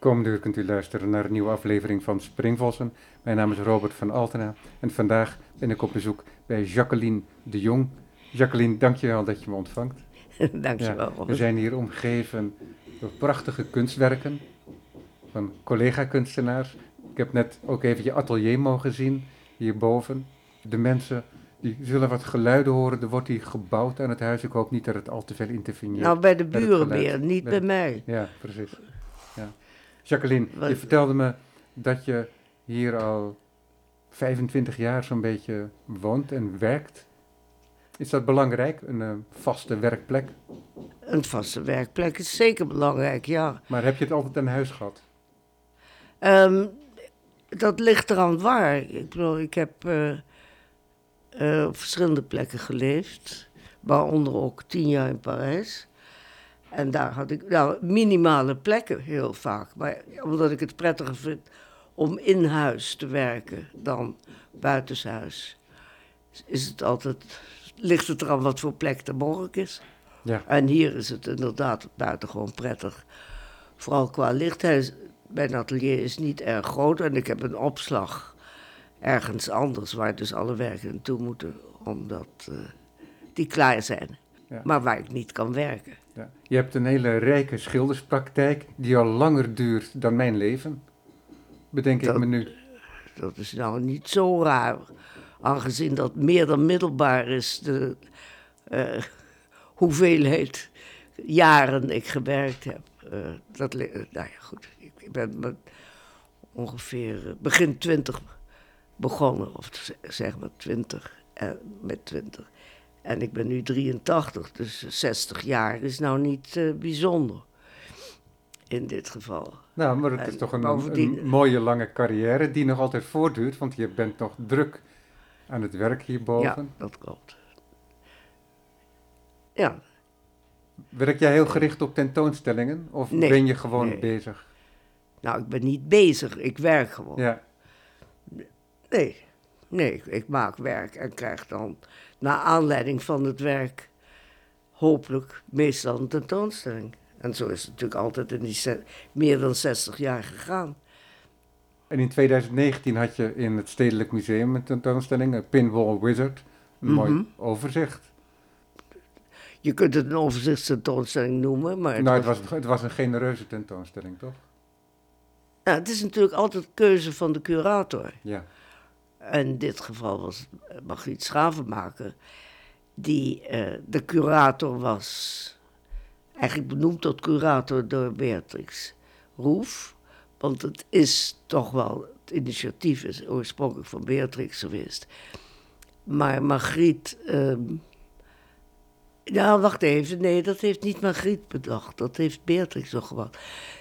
Komende uur kunt u luisteren naar een nieuwe aflevering van Springvossen. Mijn naam is Robert van Altena en vandaag ben ik op bezoek bij Jacqueline de Jong. Jacqueline, dankjewel dat je me ontvangt. Dankjewel. Ja, we zijn hier omgeven door prachtige kunstwerken van collega-kunstenaars. Ik heb net ook even je atelier mogen zien, hierboven. De mensen die zullen wat geluiden horen. Er wordt hier gebouwd aan het huis. Ik hoop niet dat het al te veel interveneert. Nou, bij de buren meer, niet Bij- bij mij. Ja, precies. Ja. Jacqueline, Wat- je vertelde me dat je hier al 25 jaar zo'n beetje woont en werkt. Is dat belangrijk, een eh, vaste werkplek? Een vaste werkplek is zeker belangrijk, ja. Maar heb je het altijd aan huis gehad? Ehm, dat ligt eraan waar. Ik bedoel, ik heb eh, eh, op verschillende plekken geleefd. Waaronder ook tien jaar in Parijs. En daar had ik nou, minimale plekken heel vaak. Maar omdat ik het prettiger vind om in huis te werken dan buitenshuis, is het altijd, ligt het eraan wat voor plek er mogelijk is. Ja. En hier is het inderdaad buitengewoon prettig. Vooral qua lichthuis. Mijn atelier is niet erg groot en ik heb een opslag ergens anders waar dus alle werken naartoe moeten, omdat eh, die klaar zijn. Ja. Maar waar ik niet kan werken. Ja. Je hebt een hele rijke schilderspraktijk die al langer duurt dan mijn leven. Bedenk ik me nu. Dat is nou niet zo raar, aangezien dat meer dan middelbaar is de eh, hoeveelheid jaren ik gewerkt heb. Eh, dat, eh, nou ja, goed. Ik, ben met ongeveer begin twintig begonnen, of zeg maar twintig, eh, met twintig. En ik ben nu 83, dus 60 jaar is nou niet eh, bijzonder. In dit geval. Nou, maar het is toch een, bovendien- een mooie lange carrière die nog altijd voortduurt, want je bent nog druk aan het werk hierboven. Ja, dat klopt. Ja, Werk jij heel gericht op tentoonstellingen of Nee, ben je gewoon nee. bezig? nou, ik ben niet bezig, ik werk gewoon. Ja, Nee, nee, ik, maak werk en krijg dan, naar aanleiding van het werk, hopelijk meestal een tentoonstelling. En zo is het natuurlijk altijd in die meer dan 60 jaar gegaan. en in 2019 had je in het Stedelijk Museum een tentoonstelling, een Pinball Wizard. Een mooi Mhm. overzicht. Je kunt het een overzichtstentoonstelling noemen, maar het, nou, het was- was, het was een genereuze tentoonstelling, toch? nou, het is natuurlijk altijd keuze van de curator. Ja. En in dit geval was het Margriet Schavenmaker, die eh, de curator was. Eigenlijk benoemd tot curator door Beatrix Roef. Want het is toch wel, het initiatief is oorspronkelijk van Beatrix geweest. Maar Margriet. ehm nou, wacht even. Nee, dat heeft niet Margriet bedacht. Dat heeft Beatrix nog gewacht.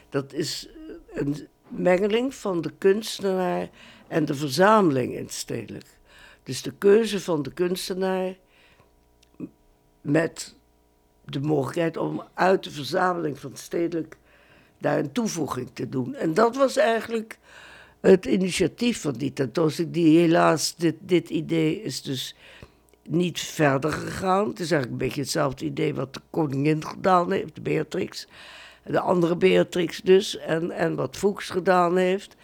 Dat is eh, een mengeling van de kunstenaar en de verzameling in stedelijk. Dus de keuze van de kunstenaar met de mogelijkheid om uit de verzameling van stedelijk daar een toevoeging te doen. En dat was eigenlijk het initiatief van die tentoonstelling, die helaas, dit, dit idee is dus niet verder gegaan. Het is eigenlijk een beetje hetzelfde idee wat de koningin gedaan heeft, Beatrix. De andere Beatrix dus, en, en wat Fuchs gedaan heeft.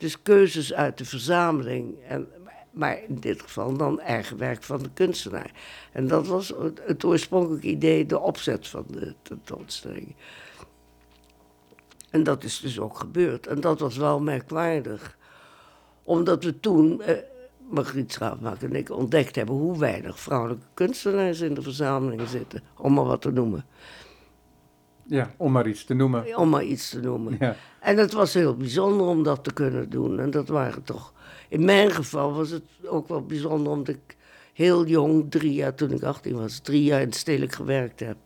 Dus keuzes uit de verzameling, en, maar in dit geval dan eigen werk van de kunstenaar. En dat was het, oorspronkelijke idee, de opzet van de tentoonstelling. En dat is dus ook gebeurd. En dat was wel merkwaardig. Omdat we toen, eh, Margriet Schaafmaker en ik, ontdekt hebben hoe weinig vrouwelijke kunstenaars in de verzameling zitten. Om maar wat te noemen. Ja, om maar iets te noemen. Om maar iets te noemen. Ja. En het was heel bijzonder om dat te kunnen doen. En dat waren toch. In mijn geval was het ook wel bijzonder omdat ik heel jong, drie jaar toen ik 18 was, drie jaar in stedelijk gewerkt heb.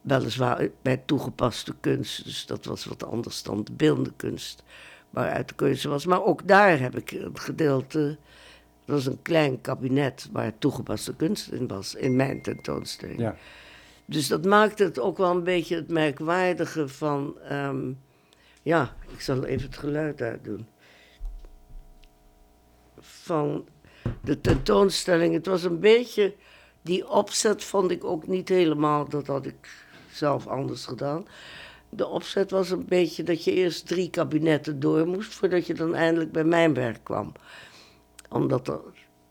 Weliswaar bij toegepaste kunst, dus dat was wat anders dan de beeldende kunst waaruit de keuze was. Maar ook daar heb ik een gedeelte. Dat was een klein kabinet waar toegepaste kunst in was, in mijn tentoonstelling. Ja. Dus dat maakte het ook wel een beetje het merkwaardige van. ehm, ja, ik zal even het geluid uitdoen. Van de tentoonstelling. Het was een beetje. Die opzet vond ik ook niet helemaal. Dat had ik zelf anders gedaan. De opzet was een beetje dat je eerst drie kabinetten door moest voordat je dan eindelijk bij mijn werk kwam. Omdat er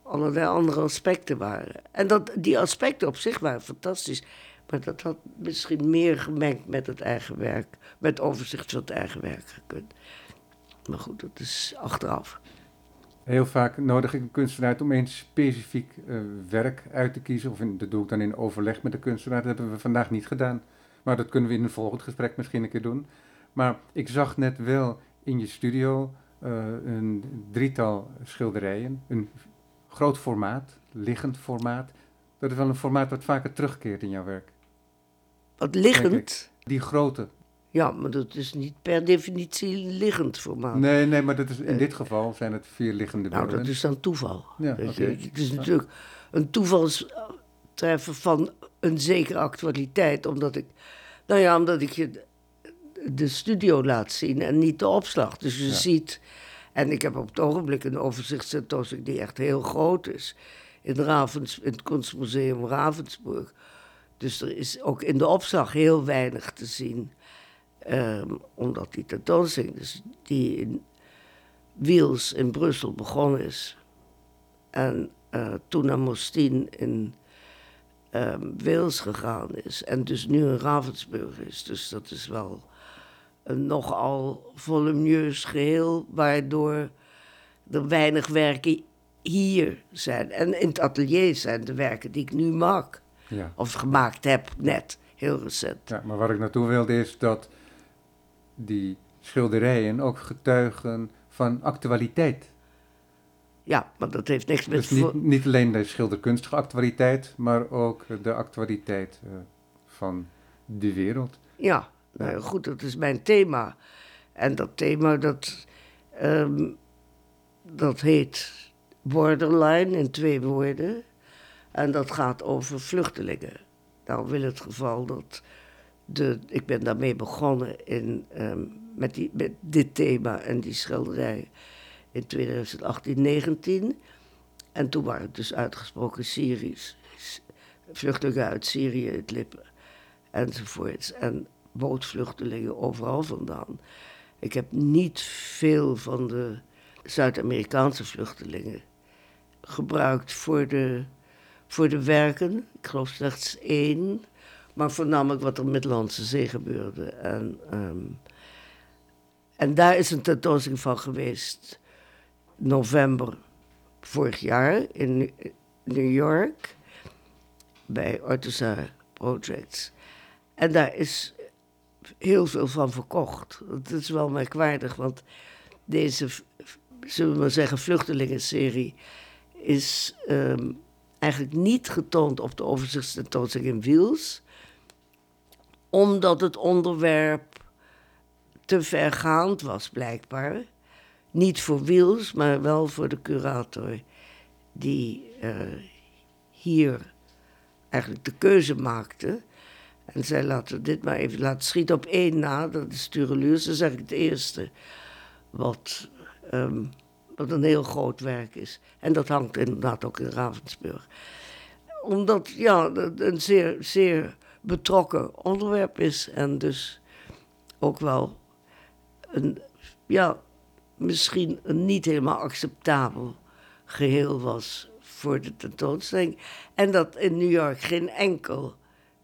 allerlei andere aspecten waren. En dat, die aspecten op zich waren fantastisch. Maar dat had misschien meer gemengd met het eigen werk, met overzicht van het eigen werk gekund. Maar goed, dat is achteraf. Heel vaak nodig ik een kunstenaar uit om een specifiek uh, werk uit te kiezen. Of in, dat doe ik dan in overleg met de kunstenaar. Dat hebben we vandaag niet gedaan. Maar dat kunnen we in een volgend gesprek misschien een keer doen. Maar ik zag net wel in je studio uh, een drietal schilderijen. Een groot formaat, liggend formaat. Dat is wel een formaat wat vaker terugkeert in jouw werk. Wat liggend? Die grote. Ja, maar dat is niet per definitie liggend formaat. Nee, nee, maar dat is, in uh, dit geval zijn het vier liggende beelden. Nou, dat is dan toeval. Ja, okay. Het is natuurlijk een toevalstreffer van een zekere actualiteit, omdat ik, nou ja, omdat ik je de studio laat zien en niet de opslag. Dus je ja. ziet, en ik heb op het ogenblik een overzichtstentoonstelling die echt heel groot is, in, Ravens, in het Kunstmuseum Ravensburg. Dus er is ook in de opslag heel weinig te zien. Um, omdat die tentoonstelling, dus die in Wiels in Brussel begonnen is. En uh, toen naar Mostien in um, Wales gegaan is. En dus nu in Ravensburg is. Dus dat is wel een nogal volumineus geheel, waardoor er weinig werken hier zijn. En in het atelier zijn de werken die ik nu maak. Ja. Of gemaakt heb, net, heel recent. Ja, maar waar ik naartoe wilde is dat die schilderijen ook getuigen van actualiteit. Ja, maar dat heeft niks met... Dus niet, niet alleen de schilderkunstige actualiteit, maar ook de actualiteit uh, van de wereld. Ja, nou ja, goed, dat is mijn thema. En dat thema, dat, um, dat heet Borderline in twee woorden. En dat gaat over vluchtelingen. Nou wil het geval dat de, ik ben daarmee begonnen in, um, met, die, met dit thema en die schilderij in 2018, 19. En toen waren het dus uitgesproken Syrisch. Vluchtelingen uit Syrië, het Lippen enzovoorts. En bootvluchtelingen overal vandaan. Ik heb niet veel van de Zuid-Amerikaanse vluchtelingen gebruikt voor de, voor de werken. Ik geloof slechts één. Maar voornamelijk wat er met Landse Zee gebeurde. En, um, en daar is een tentoonstelling van geweest. November vorig jaar in New York. Bij Artusa Projects. En daar is heel veel van verkocht. Dat is wel merkwaardig, want deze, zullen we maar zeggen, vluchtelingenserie is um, eigenlijk niet getoond op de overzichtstentoonstelling in Wiels, omdat het onderwerp te vergaand was, blijkbaar. Niet voor Wiels, maar wel voor de curator, die uh, hier eigenlijk de keuze maakte. En zei, laten we dit maar even laten schieten op één na, dat is Tureluurs. Dat is eigenlijk het eerste wat, um, wat een heel groot werk is. En dat hangt inderdaad ook in Ravensburg. Omdat, ja, het een zeer, zeer betrokken onderwerp is en dus ook wel een, ja, misschien een niet helemaal acceptabel geheel was voor de tentoonstelling. En dat in New York geen enkel,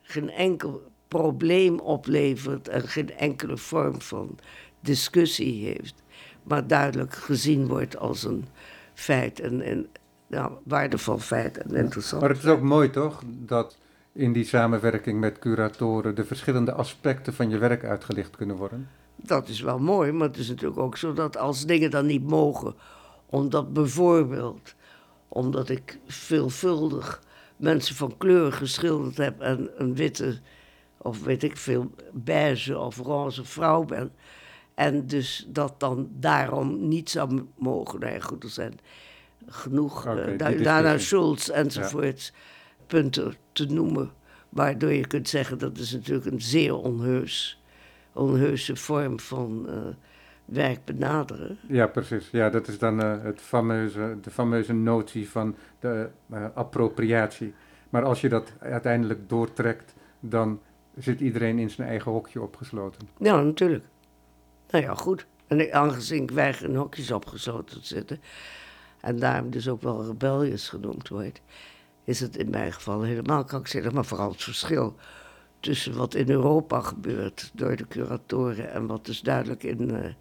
geen enkel probleem oplevert en geen enkele vorm van discussie heeft, maar duidelijk gezien wordt als een feit, en, een nou, waardevol feit en interessant. Maar het is ook mooi toch, dat in die samenwerking met curatoren de verschillende aspecten van je werk uitgelicht kunnen worden? Dat is wel mooi, maar het is natuurlijk ook zo dat als dingen dan niet mogen, omdat bijvoorbeeld, omdat ik veelvuldig mensen van kleur geschilderd heb en een witte, of weet ik veel, beige of roze vrouw ben. En dus dat dan daarom niet zou mogen. Nee, goed, er zijn genoeg, Oké, uh, die Dana punten te noemen. Waardoor je kunt zeggen dat is natuurlijk een zeer onheus, onheuse vorm van eh, werk benaderen. Ja, precies. Ja, dat is dan eh, het fameuze, de fameuze notie van de eh, appropriatie. Maar als je dat uiteindelijk doortrekt, dan zit iedereen in zijn eigen hokje opgesloten. Ja, natuurlijk. Nou ja, goed. En aangezien ik weiger in hokjes opgesloten te zitten, en daarom dus ook wel rebellious genoemd wordt, is het in mijn geval helemaal krankzinnig. Maar vooral het verschil tussen wat in Europa gebeurt door de curatoren en wat dus duidelijk in eh,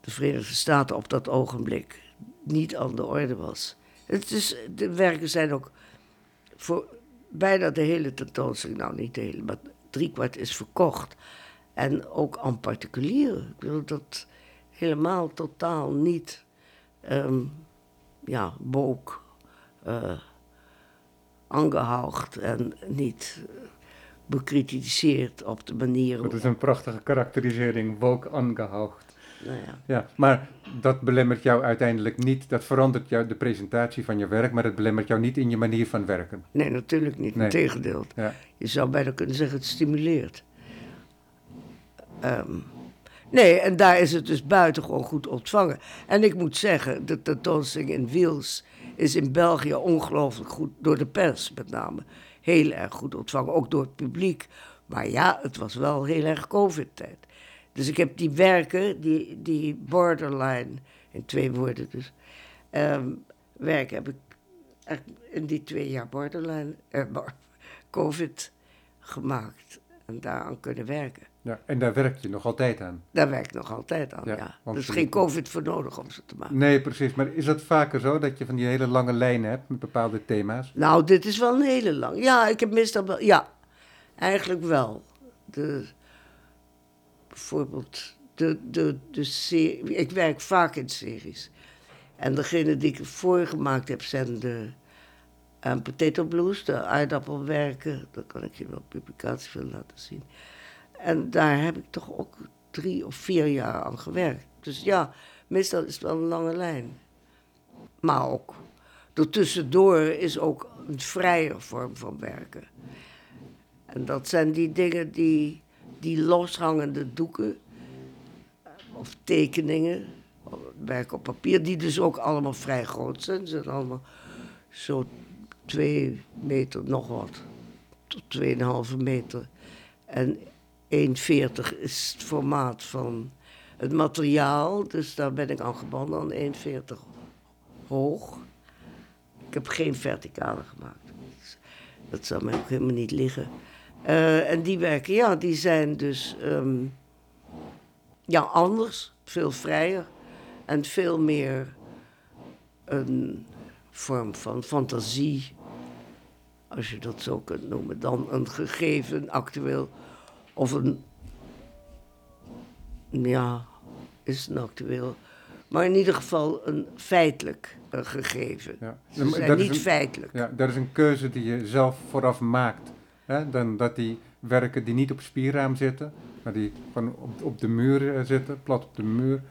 de Verenigde Staten op dat ogenblik niet aan de orde was. Het is, de werken zijn ook voor bijna de hele tentoonstelling, nou niet de hele, maar driekwart is verkocht. En ook aan particulieren. Ik bedoel, dat helemaal totaal niet, ehm ja, book, eh aangehaald en niet eh, bekritiseerd op de manier. Dat is een prachtige karakterisering, woke aangehoogd. Nou ja. Ja, maar dat belemmert jou uiteindelijk niet, dat verandert jou de presentatie van je werk, maar het belemmert jou niet in je manier van werken. Nee, natuurlijk niet. Nee. Integendeel. Ja, Je zou bijna kunnen zeggen, het stimuleert. Ehm, nee, en daar is het dus buitengewoon goed ontvangen. En ik moet zeggen, de tentoonstelling in Wiels is in België ongelooflijk goed, door de pers met name, heel erg goed ontvangen. Ook door het publiek. Maar ja, het was wel heel erg COVID-tijd. Dus ik heb die werken, die, die borderline, in twee woorden dus, ehm, werken heb ik in die twee jaar borderline, eh, COVID gemaakt en daaraan kunnen werken. Ja, en daar werk je nog altijd aan. Daar werk ik nog altijd aan, Ja, Er is geen COVID voor nodig om ze te maken. Nee, precies, maar is dat vaker zo, dat je van die hele lange lijnen hebt met bepaalde thema's? Nou, dit is wel een hele lang. Ja, ik heb meestal wel. Ja, eigenlijk wel. De, bijvoorbeeld, de, de, de serie. Ik werk vaak in series. En degene die ik voorgemaakt heb zijn de eh, Potato Blues, de aardappelwerken. Daar kan ik je wel publicatie van laten zien. En daar heb ik toch ook drie of vier jaar aan gewerkt. Dus ja, meestal is het wel een lange lijn. Maar ook Daartussendoor is ook een vrije vorm van werken. En dat zijn die dingen die, die loshangende doeken, of tekeningen, werk op papier, die dus ook allemaal vrij groot zijn. Ze zijn allemaal zo twee meter, nog wat, tot 2,5 meter. En 1,40 is het formaat van het materiaal, dus daar ben ik aan gebonden aan 1,40 hoog. Ik heb geen verticale gemaakt. Dat zou mij ook helemaal niet liggen. Eh, en die werken, ja, die zijn dus ehm, ja, anders, veel vrijer en veel meer een vorm van fantasie, als je dat zo kunt noemen, dan een gegeven, actueel of een, ja, is een actueel, maar in ieder geval een feitelijk gegeven. Ja. Ze Dat zijn is niet een- feitelijk. Ja, dat is een keuze die je zelf vooraf maakt. Hè? Dan dat die werken die niet op spierraam zitten, maar die gewoon op, op de muur eh, zitten, plat op de muur,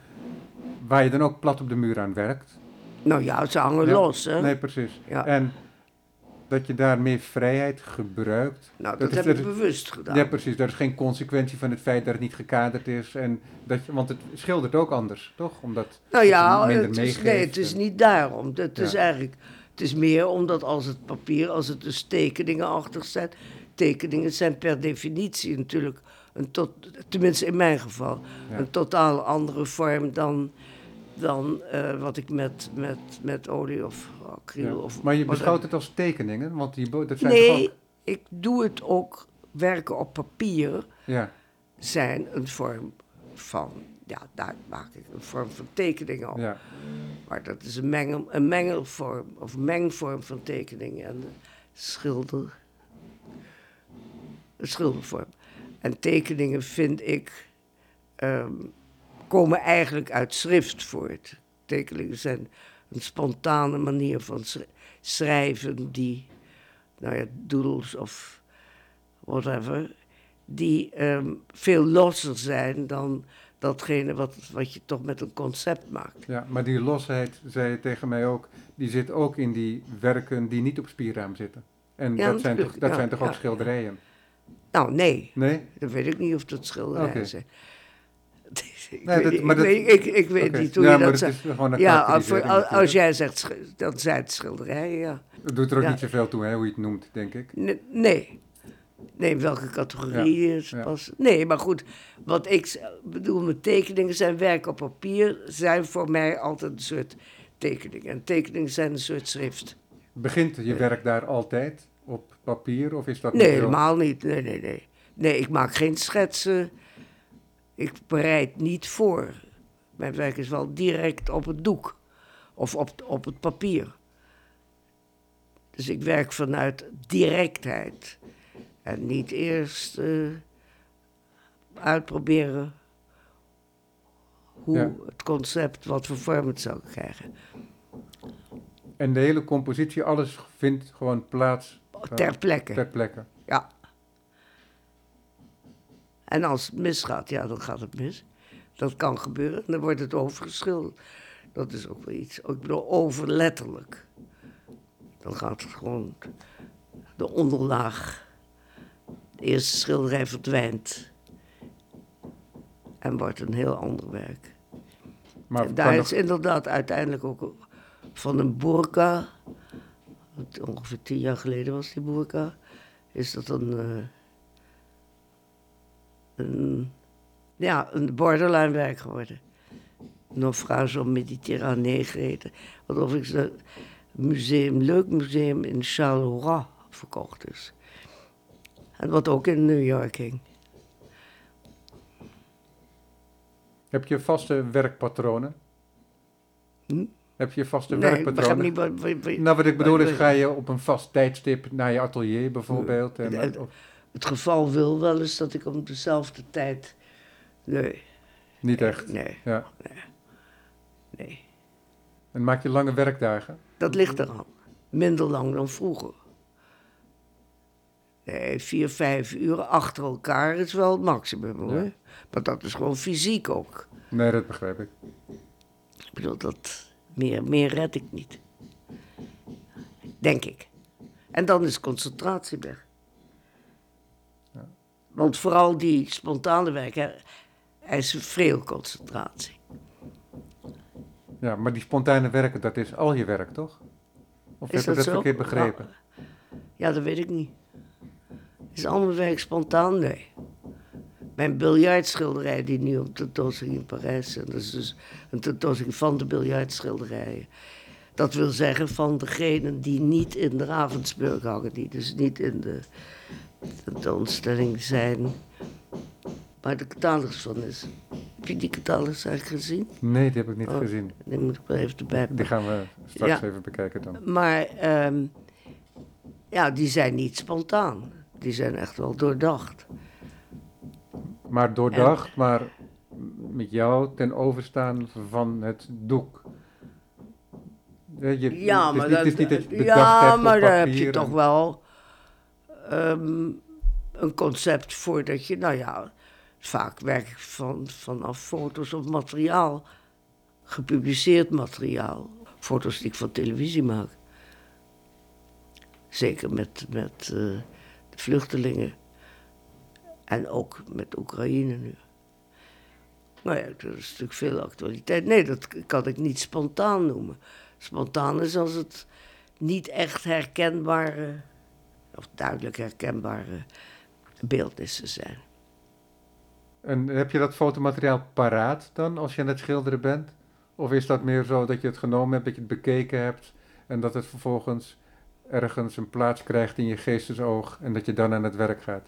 waar je dan ook plat op de muur aan werkt. Nou ja, ze hangen Ja, los, hè? Nee, precies. Ja. En dat je daar meer vrijheid gebruikt. nou, dat heb ik bewust gedaan. Ja, precies. Dat is geen consequentie van het feit dat het niet gekaderd is. En dat je, want het schildert ook anders, toch? Omdat nou ja, het is, nee, het is niet daarom. Het is eigenlijk, het is meer omdat als het papier, als het dus tekeningen achter zijn, tekeningen zijn per definitie natuurlijk een tot, tenminste in mijn geval, Ja. een totaal andere vorm dan, dan eh, wat ik met, met, met olie of acryl Ja. of Maar je beschouwt het als tekeningen, want die, dat zijn toch Nee, ook... ik doe het ook, werken op papier Ja, zijn een vorm van, ja, daar maak ik een vorm van tekeningen op. ja. Maar dat is een, mengel, een mengelvorm of mengvorm van tekeningen en schilder. Een schildervorm. En tekeningen vind ik ehm, komen eigenlijk uit schrift voort. Tekeningen zijn een spontane manier van sch- schrijven die, nou ja, doodles of whatever, die ehm, veel losser zijn dan datgene wat, wat je toch met een concept maakt. Ja, maar die losheid, zei je tegen mij ook, die zit ook in die werken die niet op spierraam zitten. En Ja, dat zijn toch, dat ja, zijn toch ook ja. schilderijen? Nou, nee, Nee? dan weet ik niet of dat schilderijen zijn. Ik, Nee, weet, dat- maar ik, dat- weet, ik, ik weet niet hoe ja, je maar dat zegt. Ja, als, als, jij zegt, dan zijn het schilderijen, ja. Het doet er ook ja. niet zoveel toe, hè, hoe je het noemt, denk ik. Nee, Nee, welke categorie Ja, is pas? Nee, maar goed, wat ik bedoel met tekeningen zijn werk op papier, zijn voor mij altijd een soort tekeningen. En tekeningen zijn een soort schrift. Begint je werk daar altijd op papier of is dat Nee, helemaal niet. Nee, nee, nee. Nee, ik maak geen schetsen. Ik bereid niet voor. Mijn werk is wel direct op het doek. Of op, op het papier. Dus ik werk vanuit directheid. En niet eerst eh, uitproberen hoe Ja. het concept, wat voor vorm het zou krijgen. En de hele compositie, alles vindt gewoon plaats Ter plekke. ter plekke. En als het misgaat, ja, dan gaat het mis. Dat kan gebeuren. Dan wordt het overgeschilderd. Dat is ook wel iets. Ik bedoel, overletterlijk. Dan gaat het gewoon de onderlaag. De eerste schilderij verdwijnt. En wordt een heel ander werk. Maar En daar nog- is inderdaad uiteindelijk ook van een burka, wat ongeveer tien jaar geleden was die burka, is dat een, eh, een, ja, een borderline werk geworden. Naufrage Mediterranee geheten. Wat overigens een museum, leuk museum in Charleroi verkocht is. En wat ook in New York hing. Heb je vaste werkpatronen? Hm? Heb je vaste Nee, ik werkpatronen? niet wat... wat- wat- Nou, wat ik bedoel is, ga je op een vast tijdstip naar je atelier bijvoorbeeld? En, Eh, of Het geval wil wel eens dat ik om dezelfde tijd. Nee, niet echt? nee, Ja. nee. En maak je lange werkdagen? Dat ligt eraan. Minder lang dan vroeger. Nee, vier, vijf uur achter elkaar is wel het maximum hoor. Ja. Maar dat is gewoon fysiek ook. Nee, dat begrijp ik. Ik bedoel, dat, meer, meer red ik niet. Denk ik. En dan is concentratie weg. Want vooral die spontane werk, hè, er is veel concentratie. Ja, maar die spontane werken, dat is al je werk, toch? Of Is heb ik dat verkeerd begrepen? Ja, dat weet ik niet. Is allemaal werk spontaan? Nee. Mijn biljartschilderij die nu op tentoonstelling in Parijs zijn, dat is dus een tentoonstelling van de biljartschilderijen. Dat wil zeggen van degenen die niet in de Ravensburg hangen, die dus niet in de tentoonstelling zijn, waar de catalogus van is. Heb je die catalogus eigenlijk gezien? Nee, die heb ik niet Oh. gezien. Die moet ik wel even erbij Die gaan we straks Ja. even bekijken dan. Maar ehm, ja, die zijn niet spontaan. Die zijn echt wel doordacht. Maar doordacht, maar met jou ten overstaan van het doek. Ja, je, Ja, het is maar, niet, dat, het is niet dat ja, maar daar heb je en- toch wel ehm, een concept voor dat je, nou ja, vaak werk van, vanaf foto's of materiaal, gepubliceerd materiaal. Foto's die ik van televisie maak. Zeker met, met eh, de vluchtelingen. En ook met Oekraïne nu. Nou ja, er is natuurlijk veel actualiteit. Nee, dat kan ik niet spontaan noemen. Spontaan is als het niet echt herkenbare, of duidelijk herkenbare beeldnissen zijn. En heb je dat fotomateriaal paraat dan, als je aan het schilderen bent? Of is dat meer zo dat je het genomen hebt, dat je het bekeken hebt... en dat het vervolgens ergens een plaats krijgt in je geestesoog... en dat je dan aan het werk gaat?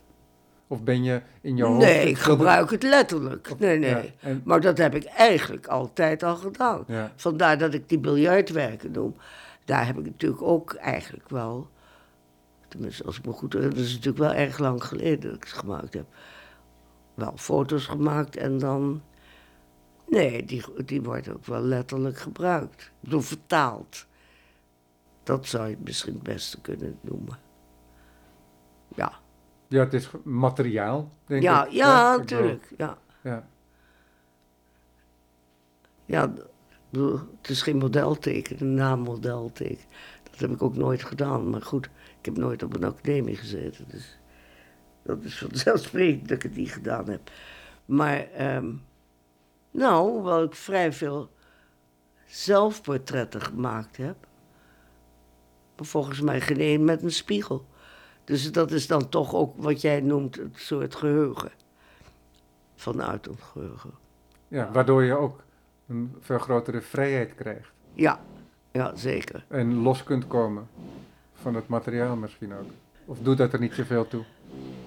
Of ben je in jouw hoofd... Nee, ik gebruik het letterlijk. Nee, nee. Ja, en- Maar dat heb ik eigenlijk altijd al gedaan. Ja. Vandaar dat ik die biljartwerken noem. Daar heb ik natuurlijk ook eigenlijk wel, tenminste als ik me goed herinner, dat is natuurlijk wel erg lang geleden dat ik het gemaakt heb. Wel foto's gemaakt en dan, nee, die, die worden ook wel letterlijk gebruikt. Ik bedoel, vertaald. Dat zou je misschien het beste kunnen noemen. Ja, ja, het is materiaal, denk ja, ik. ja, natuurlijk. Ja. Ja. Ja, het is geen modelteken, een naammodelteken. Dat heb ik ook nooit gedaan. Maar goed, ik heb nooit op een academie gezeten. Dus dat is vanzelfsprekend dat ik het niet gedaan heb. Maar, ehm, nou, hoewel ik vrij veel zelfportretten gemaakt heb. Maar volgens mij geen één met een spiegel. Dus dat is dan toch ook wat jij noemt een soort geheugen. Vanuit een geheugen. Ja, waardoor je ook een veel grotere vrijheid krijgt. Ja, ja, zeker. En los kunt komen van het materiaal misschien ook. Of doet dat er niet zoveel toe?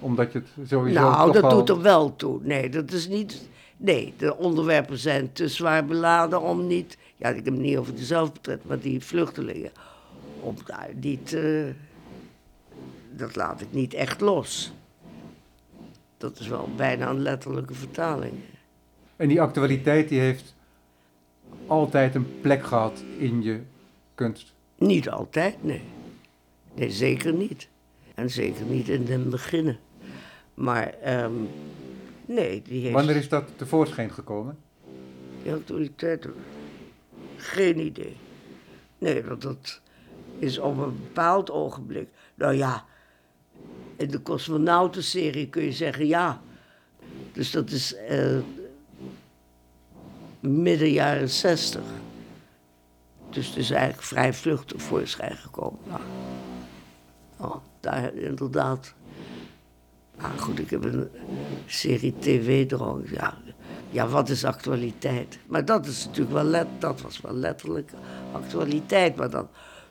Omdat je het sowieso Nou, dat al- doet er wel toe. Nee, dat is niet. Nee, de onderwerpen zijn te zwaar beladen om niet. Ja, ik heb het niet over de zelfportret, maar die vluchtelingen. Om daar niet. eh, dat laat ik niet echt los. Dat is wel bijna een letterlijke vertaling. En die actualiteit die heeft altijd een plek gehad in je kunst. Niet altijd, nee. Nee, zeker niet. En zeker niet in den beginnen. Maar, ehm, nee, die heeft... Wanneer is dat tevoorschijn gekomen? Die autoriteit? Geen idee. Nee, dat, dat is op een bepaald ogenblik. Nou ja, in de cosmonautenserie kun je zeggen ja. Dus dat is eh, midden jaren zestig. Dus het is eigenlijk vrij vluchtig voorschijn gekomen. Ja. Oh, daar inderdaad. Maar goed, ik heb een serie tv droom. Ja, ja, wat is actualiteit? Maar dat is natuurlijk wel let, dat was wel letterlijk actualiteit, maar dan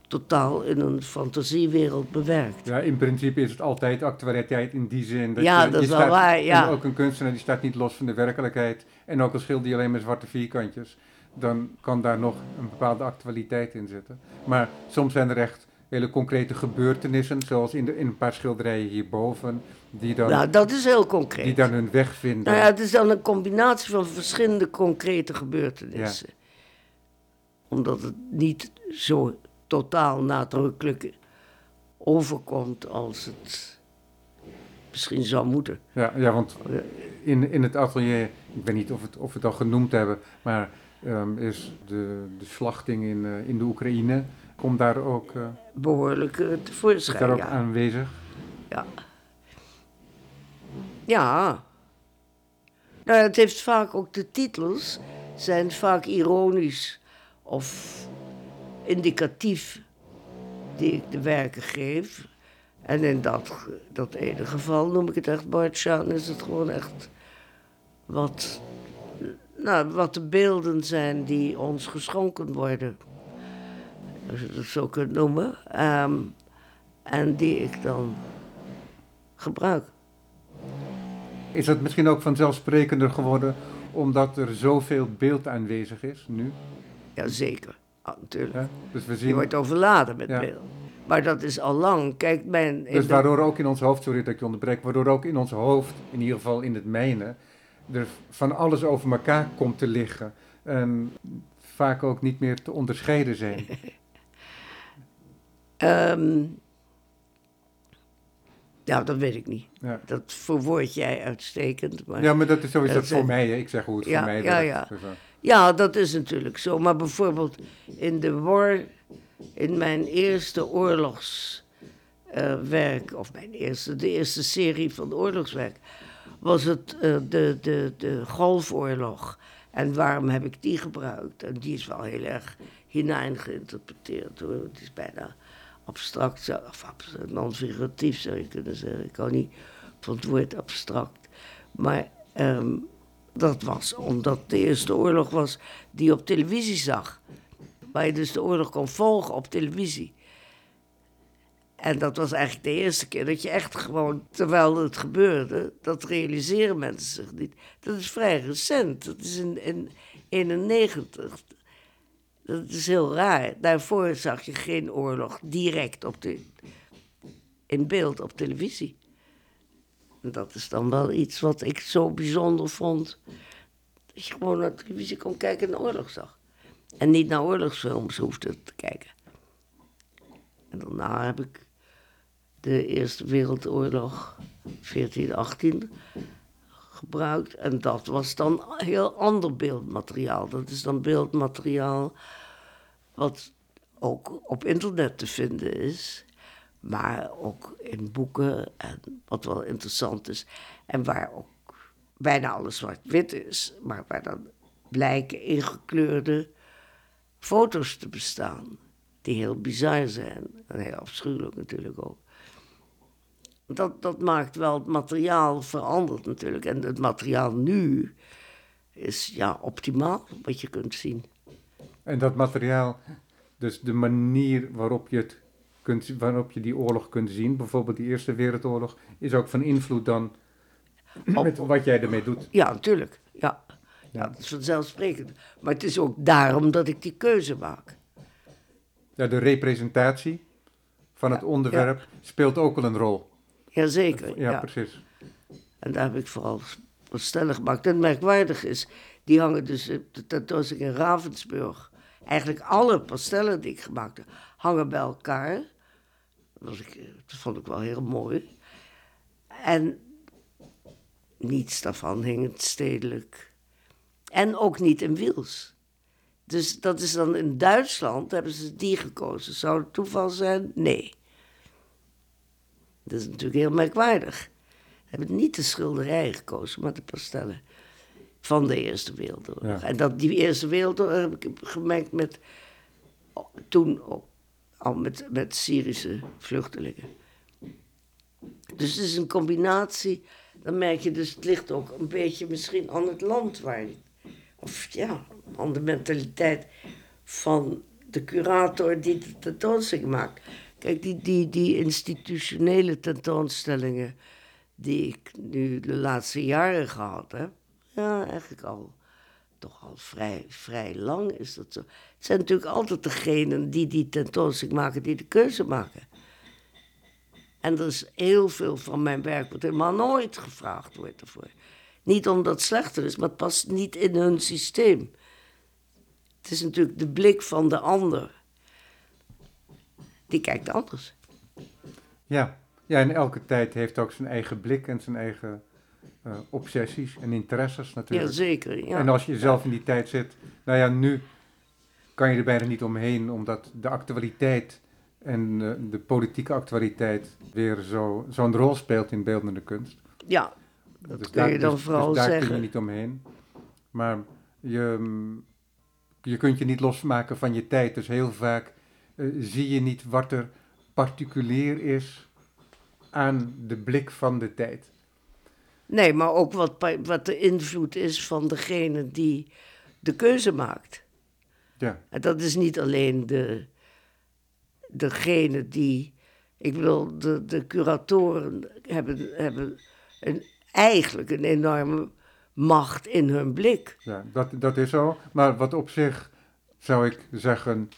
totaal in een fantasiewereld bewerkt. Ja, in principe is het altijd actualiteit in die zin. Dat Ja, je, dat je is wel waar, ja. En ook een kunstenaar die staat niet los van de werkelijkheid. En ook al schilder je alleen maar zwarte vierkantjes, dan kan daar nog een bepaalde actualiteit in zitten. Maar soms zijn er echt hele concrete gebeurtenissen, zoals in, de, in een paar schilderijen hierboven, die dan, Nou, dat is heel die concreet. dan hun weg vinden. Nou ja, het is dan een combinatie van verschillende concrete gebeurtenissen. Omdat het niet zo totaal nadrukkelijk overkomt als het misschien zou moeten. Ja, ja want in, in het atelier, ik weet niet of, het, of we het al genoemd hebben, maar ehm, is de, de slachting in, eh, in de Oekraïne, komt daar ook, eh, Behoorlijk eh, is tevoorschijn, daar ook ja. aanwezig? Ja. Ja. Nou, het heeft vaak ook de titels zijn vaak ironisch of indicatief die ik de werken geef. En in dat, dat ene geval noem ik het echt Bartjaan, is het gewoon echt wat, nou, wat de beelden zijn die ons geschonken worden. Als je het zo kunt noemen. Ehm, en die ik dan gebruik. Is het misschien ook vanzelfsprekender geworden omdat er zoveel beeld aanwezig is nu? Jazeker, ah, natuurlijk. Ja? Dus we Je zien, wordt overladen met Ja. beeld. Maar dat is al lang. Kijk, mijn... dus waardoor ook in ons hoofd, sorry dat ik je onderbreek, waardoor ook in ons hoofd, in ieder geval in het mijne, er van alles over elkaar komt te liggen. En vaak ook niet meer te onderscheiden zijn. Ehm, ja, dat weet ik niet. Ja. Dat verwoord jij uitstekend. Maar... Ja, maar dat is sowieso Dat is- voor mij. hè. Ik zeg hoe het Ja, voor mij ja, werkt. ja. Dus, eh, Ja, dat is natuurlijk zo. Maar bijvoorbeeld in de war, in mijn eerste oorlogswerk, of mijn eerste, de eerste serie van oorlogswerk, was het eh, de, de, de Golfoorlog. En waarom heb ik die gebruikt? En die is wel heel erg hinein geïnterpreteerd hoor. Het is bijna abstract, of non-figuratief zou je kunnen zeggen. Ik hou niet van het woord abstract. Maar ehm, dat was omdat de Eerste Oorlog was die je op televisie zag. Waar je dus de oorlog kon volgen op televisie. En dat was eigenlijk de eerste keer dat je echt gewoon, terwijl het gebeurde, dat realiseren mensen zich niet. Dat is vrij recent, dat is in, in 91. Dat is heel raar. Daarvoor zag je geen oorlog direct op de, in beeld op televisie. En dat is dan wel iets wat ik zo bijzonder vond. Dat je gewoon naar televisie kon kijken en oorlog zag. En niet naar oorlogsfilms hoefde te kijken. En daarna heb ik de Eerste Wereldoorlog 1418 gebruikt. En dat was dan heel ander beeldmateriaal. Dat is dan beeldmateriaal wat ook op internet te vinden is. Maar ook in boeken en wat wel interessant is. En waar ook bijna alles zwart-wit is. Maar waar dan blijken ingekleurde foto's te bestaan. Die heel bizar zijn. En heel afschuwelijk natuurlijk ook. Dat, dat maakt wel het materiaal veranderd natuurlijk. En het materiaal nu is ja, optimaal wat je kunt zien. En dat materiaal, dus de manier waarop je, het kunt, waarop je die oorlog kunt zien, bijvoorbeeld die Eerste Wereldoorlog, is ook van invloed dan met wat jij ermee doet. Ja, natuurlijk. Ja. ja, dat is vanzelfsprekend. Maar het is ook daarom dat ik die keuze maak. Ja, de representatie van het onderwerp speelt ook wel een rol. Jazeker. Ja, ja, precies. En daar heb ik vooral wat stellig gemaakt. En merkwaardig is, die hangen dus op de tentoonstelling in Ravensburg. Eigenlijk alle pastellen die ik gemaakt heb, hangen bij elkaar. Dat, ik, dat vond ik wel heel mooi. En niets daarvan hing het stedelijk. En ook niet in Wiels. Dus dat is dan in Duitsland, hebben ze die gekozen. Zou het toeval zijn? Nee. Dat is natuurlijk heel merkwaardig. Ze hebben niet de schilderij gekozen, maar de pastellen van de Eerste Wereldoorlog. Ja. En dat, die Eerste Wereldoorlog heb ik gemerkt met, toen al met, met Syrische vluchtelingen. Dus het is een combinatie, dan merk je dus, het ligt ook een beetje misschien aan het land waar je, of ja, aan de mentaliteit van de curator die de tentoonstelling maakt. Kijk, die, die, die institutionele tentoonstellingen die ik nu de laatste jaren gehad heb, ja, eigenlijk al, toch al vrij, vrij lang is dat zo. Het zijn natuurlijk altijd degenen die die tentoonstelling maken, die de keuze maken. En er is heel veel van mijn werk wat helemaal nooit gevraagd wordt ervoor. Niet omdat het slechter is, maar het past niet in hun systeem. Het is natuurlijk de blik van de ander. Die kijkt anders. Ja. ja, en elke tijd heeft ook zijn eigen blik en zijn eigen eh, obsessies en interesses natuurlijk. Jazeker, ja. En als je zelf in die tijd zit, nou ja, nu kan je er bijna niet omheen, omdat de actualiteit en eh, de politieke actualiteit weer zo, zo'n rol speelt in beeldende kunst. Ja, dat kun je dan dus, vooral dus daar kun zeggen. je niet omheen. Maar je, mm, je kunt je niet losmaken van je tijd. Dus heel vaak zie je niet wat er particulier is aan de blik van de tijd. Nee, maar ook wat, wat de invloed is van degene die de keuze maakt. Ja, En dat is niet alleen de, degene die. Ik bedoel, de, de curatoren hebben, hebben een, eigenlijk een enorme macht in hun blik. ja dat, dat is zo. Maar wat op zich, zou ik zeggen,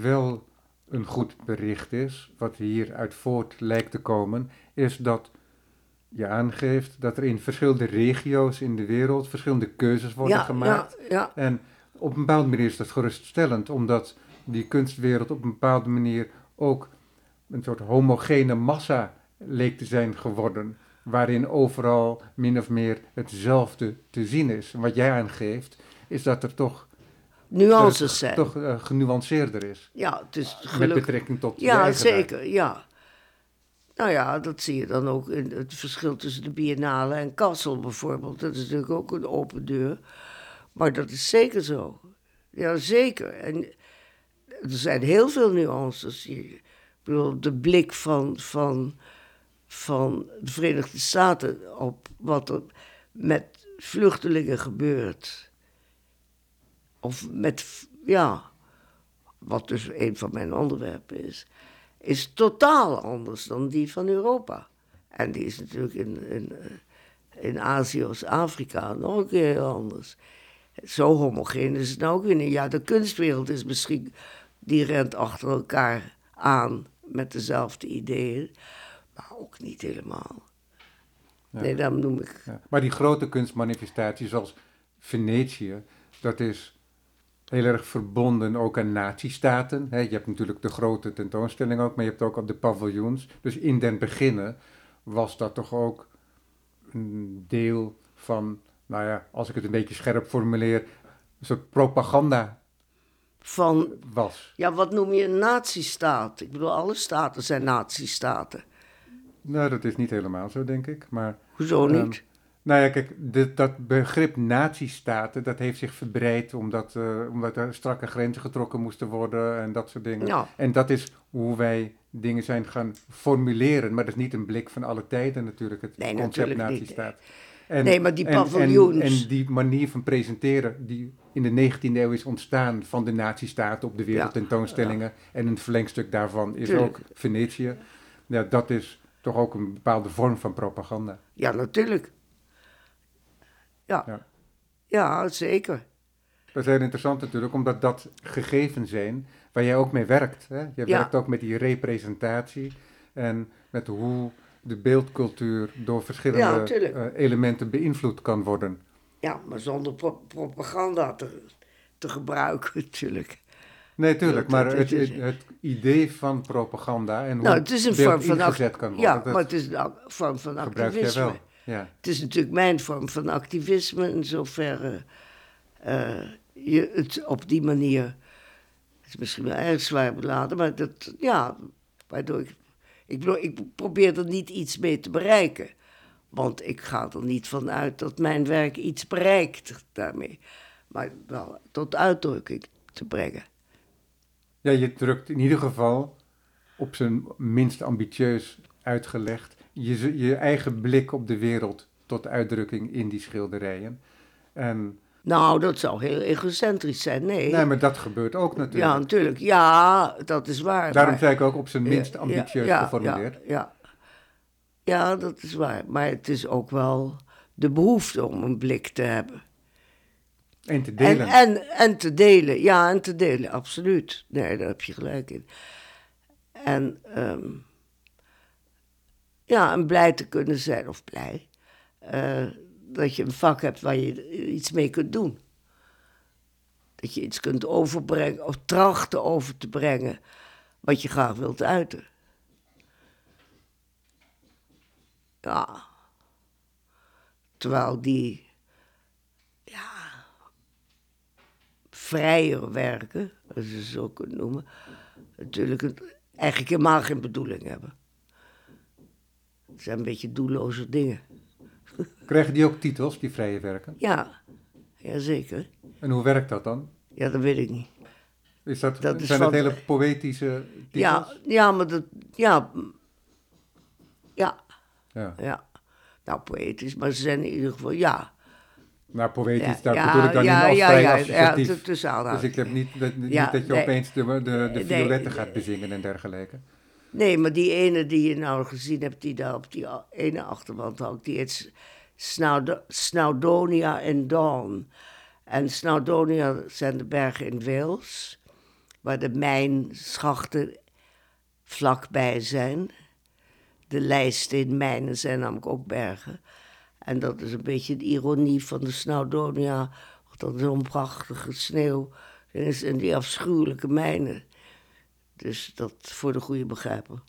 wel een goed bericht is, wat hieruit voort lijkt te komen, is dat je aangeeft dat er in verschillende regio's in de wereld verschillende keuzes worden ja, gemaakt. ja, ja, En op een bepaalde manier is dat geruststellend, omdat die kunstwereld op een bepaalde manier ook een soort homogene massa leek te zijn geworden, waarin overal min of meer hetzelfde te zien is. En wat jij aangeeft, is dat er toch, nuances zijn. toch eh, genuanceerder is, Ja, het is met betrekking tot de Ja, zeker, ja. Nou ja, dat zie je dan ook in het verschil tussen de Biennale en Kassel bijvoorbeeld. Dat is natuurlijk ook een open deur. Maar dat is zeker zo. Ja, zeker. En er zijn heel veel nuances hier. Ik bedoel, de blik van, van, van de Verenigde Staten op wat er met vluchtelingen gebeurt. Of met, ja, wat dus een van mijn onderwerpen is, is totaal anders dan die van Europa. En die is natuurlijk in, in, in Azië of Afrika nog een keer heel anders. Zo homogeen is het nou ook weer niet. Ja, de kunstwereld is misschien, die rent achter elkaar aan met dezelfde ideeën, maar ook niet helemaal. Ja. Nee, daarom noem ik. Ja. Maar die grote kunstmanifestaties zoals Venetië, dat is heel erg verbonden ook aan nazistaten. Hè. Je hebt natuurlijk de grote tentoonstelling ook, maar je hebt ook al de paviljoens. Dus in den beginnen was dat toch ook een deel van, nou ja, als ik het een beetje scherp formuleer, een soort propaganda Van, was. ja, wat noem je een nazistaat? Ik bedoel, alle staten zijn nazistaten. Nou, dat is niet helemaal zo, denk ik. Maar Hoezo Ehm, niet? Nou ja, kijk, dit, dat begrip nazistaten, dat heeft zich verbreid omdat, eh, omdat er strakke grenzen getrokken moesten worden en dat soort dingen. Ja. En dat is hoe wij dingen zijn gaan formuleren, maar dat is niet een blik van alle tijden natuurlijk, het Nee, concept nazistaat. En, Nee, maar die en- en- paviljoens. En, die manier van presenteren die in de 19e eeuw is ontstaan van de nazistaten op de wereldtentoonstellingen en een verlengstuk daarvan is Tuurlijk. ook Venetië. Ja, dat is toch ook een bepaalde vorm van propaganda. Ja, natuurlijk. Ja. Ja. Ja, zeker. Dat is heel interessant natuurlijk, omdat dat gegeven zijn waar jij ook mee werkt. Hè? Je Ja. werkt ook met die representatie en met hoe de beeldcultuur door verschillende eh, elementen beïnvloed kan worden. Ja, maar zonder pro- propaganda te, te gebruiken natuurlijk. Nee, tuurlijk, maar het, het, het idee van propaganda en hoe Nou, het is een vorm van ingezet kan worden, Ja, maar het is een vorm van gebruik jij activisme. wel. Ja. Het is natuurlijk mijn vorm van activisme in zoverre eh, je het op die manier. Het is misschien wel erg zwaar beladen, maar dat, ja, waardoor ik. Ik, bedoel, ik probeer er niet iets mee te bereiken. Want ik ga er niet van uit dat mijn werk iets bereikt daarmee. Maar wel tot uitdrukking te brengen. ja, je drukt in ieder geval op zijn minst ambitieus uitgelegd je, je eigen blik op de wereld tot uitdrukking in die schilderijen. En Nou, dat zou heel egocentrisch zijn. Nee. nee, maar dat gebeurt ook natuurlijk. ja, natuurlijk. Ja, dat is waar. Daarom maar- zei ik ook op zijn minst Ja, ambitieus ja, geformuleerd. Ja, ja. ja, dat is waar. Maar het is ook wel de behoefte om een blik te hebben. En te En, delen. en, en te delen. Ja, en te delen, absoluut. Nee, daar heb je gelijk in. En ehm, ja, en blij te kunnen zijn, of blij, eh, dat je een vak hebt waar je iets mee kunt doen. Dat je iets kunt overbrengen, of trachten over te brengen, wat je graag wilt uiten. Ja. Terwijl die, ja, vrijer werken, als je het zo kunt noemen, natuurlijk eigenlijk helemaal geen bedoeling hebben. Het zijn een beetje doelloze dingen. Krijgen die ook titels, die vrije werken? Ja, jazeker. En hoe werkt dat dan? Ja, dat weet ik niet. Is dat, Dat zijn dat hele poëtische titels? Ja, ja, maar dat, ja, ja, Ja. ja. Nou, poëtisch, maar ze zijn in ieder geval, ja. Nou, poëtisch, Ja, daar ja, bedoel ik dan ja, niet als vrij associatief. dus ik heb niet, dat, niet dat je nee. opeens de, de, de Nee, violetten gaat bezingen en dergelijke. Nee, maar die ene die je nou gezien hebt, die daar op die ene achterwand hangt, die heet Snowdonia en Dawn. En Snowdonia zijn de bergen in Wales, waar de mijnschachten vlakbij zijn. De lijststeenmijnen zijn namelijk ook bergen. En dat is een beetje de ironie van de Snowdonia, dat zo'n prachtige sneeuw is en die afschuwelijke mijnen. Dus dat voor de goede begrijpen.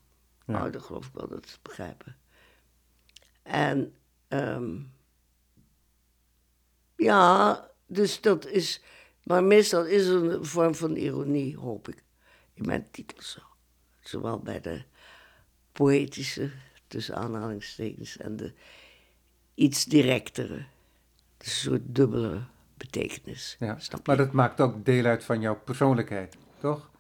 Ja. Nou, dat geloof ik wel dat begrijpen. En ehm, ja, dus dat is. Maar meestal is er een vorm van ironie, hoop ik, in mijn titels zo. Zowel bij de poëtische, tussen aanhalingstekens, en de iets directere. Dus een soort dubbele betekenis. Ja. Maar dat maakt ook deel uit van jouw persoonlijkheid, toch?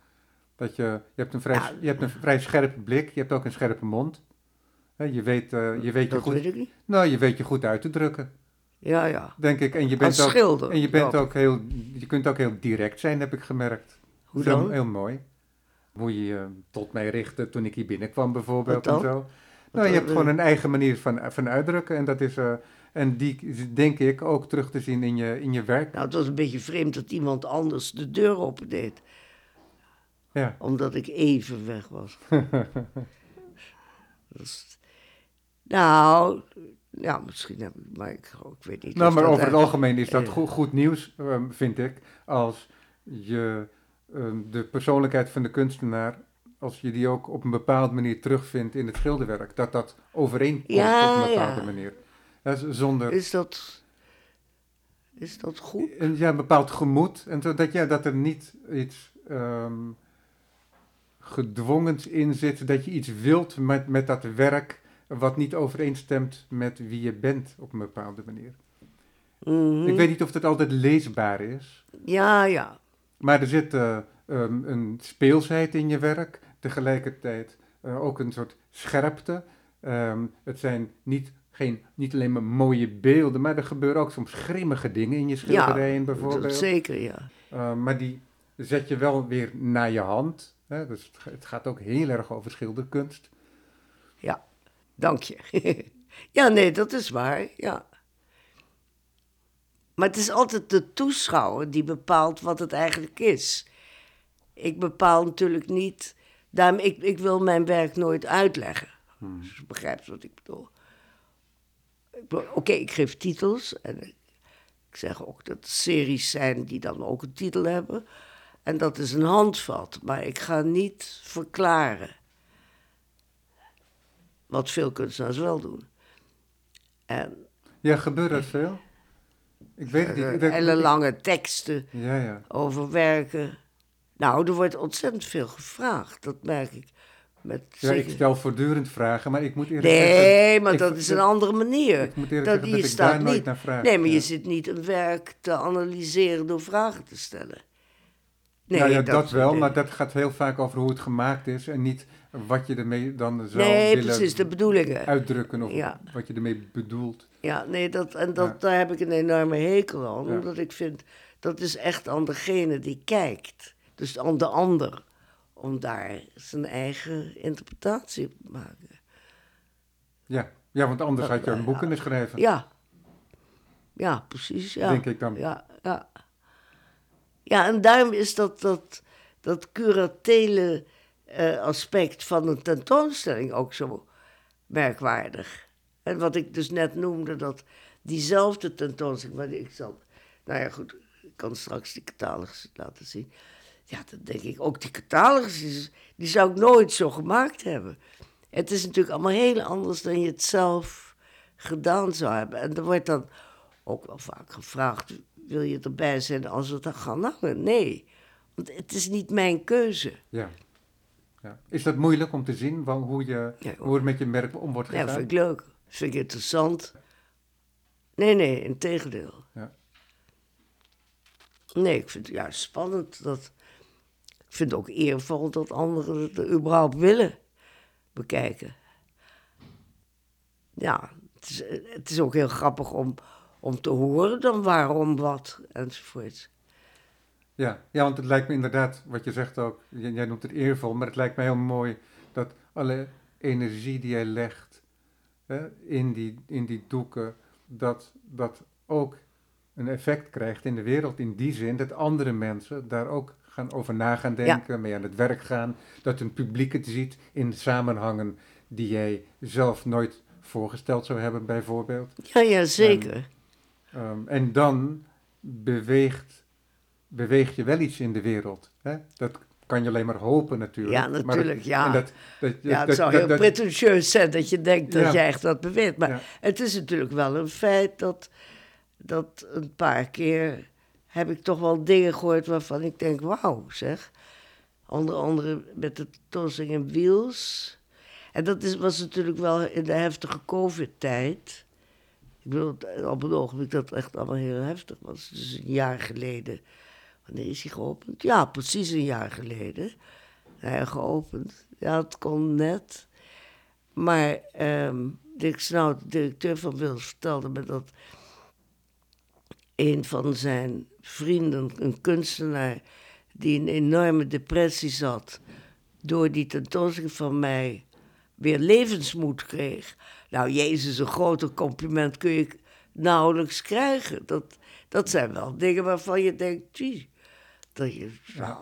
Dat je, je, hebt een vrij, je hebt een vrij scherpe blik, je hebt ook een scherpe mond. Hè, Je weet, eh, je, weet je, goed, weet nou, je weet je goed uit te drukken, Ja, ja. denk ik. En je bent, Als ook, schilder. en je, bent ja. ook heel, je kunt ook heel direct zijn, heb ik gemerkt. Hoe dan? Heel mooi. Hoe je je tot mij richtte toen ik hier binnenkwam bijvoorbeeld en zo. Nou, je hebt gewoon een eigen manier van, van uitdrukken en dat is... eh, en die is, denk ik ook terug te zien in je, in je werk. Nou, het was een beetje vreemd dat iemand anders de deur opendeed. Ja. Omdat ik even weg was. Dus, nou, ja, misschien heb ik, maar ik, ik weet niet. Nou, maar dat over het algemeen is dat goed, goed nieuws, ehm, vind ik, als je ehm, de persoonlijkheid van de kunstenaar, als je die ook op een bepaalde manier terugvindt in het schilderwerk, dat dat overeenkomt Ja, op een bepaalde ja. manier. Ja, zonder Is dat, is dat goed? een, ja, een bepaald gemoed, en zodat ja, dat er niet iets ehm gedwongens in zit, dat je iets wilt met, met dat werk, wat niet overeenstemt met wie je bent op een bepaalde manier. Mhm. Ik weet niet of dat altijd leesbaar is, Ja, ja. maar er zit eh, ehm, een speelsheid in je werk, tegelijkertijd eh, ook een soort scherpte. Ehm, het zijn niet, geen, niet alleen maar mooie beelden, maar er gebeuren ook soms grimmige dingen in je schilderijen Dat bijvoorbeeld. zeker, ja. Uh, maar die zet je wel weer naar je hand. Hè? Dus het, gaat ook heel erg over schilderkunst. Ja, dank je. ja, nee, dat is waar, ja. Maar het is altijd de toeschouwer die bepaalt wat het eigenlijk is. Ik bepaal natuurlijk niet. Daarom, ik, ik wil mijn werk nooit uitleggen. Hmm. Dus je begrijpt wat ik bedoel. Oké, ik geef titels. En ik, zeg ook dat het series zijn die dan ook een titel hebben. En dat is een handvat. Maar ik ga niet verklaren. Wat veel kunstenaars wel doen. En Ja, gebeurt dat veel? Ik weet het niet. hele lange teksten Ja, ja. over werken. Nou, er wordt ontzettend veel gevraagd. Dat merk ik. Met Ja, ik stel voortdurend vragen, maar ik moet eerlijk zeggen... Nee, maar ik- dat is een andere manier. Ik moet eerlijk dat, zeggen je dat ik staat daar nooit niet, naar vraag. Nee, maar ja. je zit niet een werk te analyseren door vragen te stellen. Nee, nou ja, dat, wel, nee. maar dat gaat heel vaak over hoe het gemaakt is en niet wat je ermee dan zou Nee, willen precies, de bedoelingen. uitdrukken of Ja. wat je ermee bedoelt. Ja, nee, dat, en dat, Ja. daar heb ik een enorme hekel aan. Ja. Omdat ik vind, dat is echt aan degene die kijkt. Dus aan de ander. Om daar zijn eigen interpretatie op te maken. Ja, ja want anders had je een boek kunnen schrijven. Ja. Ja, precies. Ja. Denk ik dan. Ja, ja. Ja en daarom is dat, dat, dat curatele eh, aspect van een tentoonstelling ook zo merkwaardig. En wat ik dus net noemde, dat diezelfde tentoonstelling, waar ik zal, nou ja goed, ik kan straks die catalogus laten zien. Ja, dan denk ik, ook die catalogus, die zou ik nooit zo gemaakt hebben. Het is natuurlijk allemaal heel anders dan je het zelf gedaan zou hebben. En er wordt dan ook wel vaak gevraagd, wil je erbij zijn als we het gaan hangen? Nee, want het is niet mijn keuze. Ja. ja. Is dat moeilijk om te zien hoe, je, Ja, hoe er met je merk om wordt Ja, gegaan? vind ik leuk. Vind ik interessant. Nee, nee, in tegendeel. Ja. Nee, ik vind het juist spannend. Dat, ik vind het ook eervol dat anderen het er überhaupt willen bekijken. Ja, het is, het is ook heel grappig om, om te horen dan waarom, wat, enzovoort. Ja, ja, want het lijkt me inderdaad, wat je zegt ook, jij noemt het eervol, maar het lijkt me heel mooi dat alle energie die jij legt hè, in, die, in die doeken, dat dat ook een effect krijgt in de wereld. In die zin dat andere mensen daar ook gaan over na gaan denken, mee aan het werk gaan, dat een publiek het ziet in samenhangen die jij zelf nooit voorgesteld zou hebben, bijvoorbeeld. Ja, ja, zeker. Ehm, en dan beweegt, beweeg je wel iets in de wereld. Hè? Dat kan je alleen maar hopen natuurlijk. Ja, Maar dat- natuurlijk, ja. dat, dat, Ja, het dat- zou dat- heel dat- pretentieus zijn dat je denkt dat Ja. je echt wat beweert. Maar Ja. het is natuurlijk wel een feit dat, dat een paar keer heb ik toch wel dingen gehoord waarvan ik denk, wauw zeg. Onder andere met de tossing in Wiels. En dat is, was natuurlijk wel in de heftige covid-tijd. Ik bedoel, op het ogenblik dat echt allemaal heel heftig was. Dus een jaar geleden. Wanneer is hij geopend? Ja, precies een jaar geleden. Hij geopend. Ja, het kon net. Maar ehm Dirk Snauw, de directeur van Wils, vertelde me dat een van zijn vrienden, een kunstenaar, die een enorme depressie zat, door die tentoonstelling van mij weer levensmoed kreeg. Nou, Jezus, een groter compliment kun je nauwelijks krijgen. Dat, dat zijn wel dingen waarvan je denkt, dat je, nou,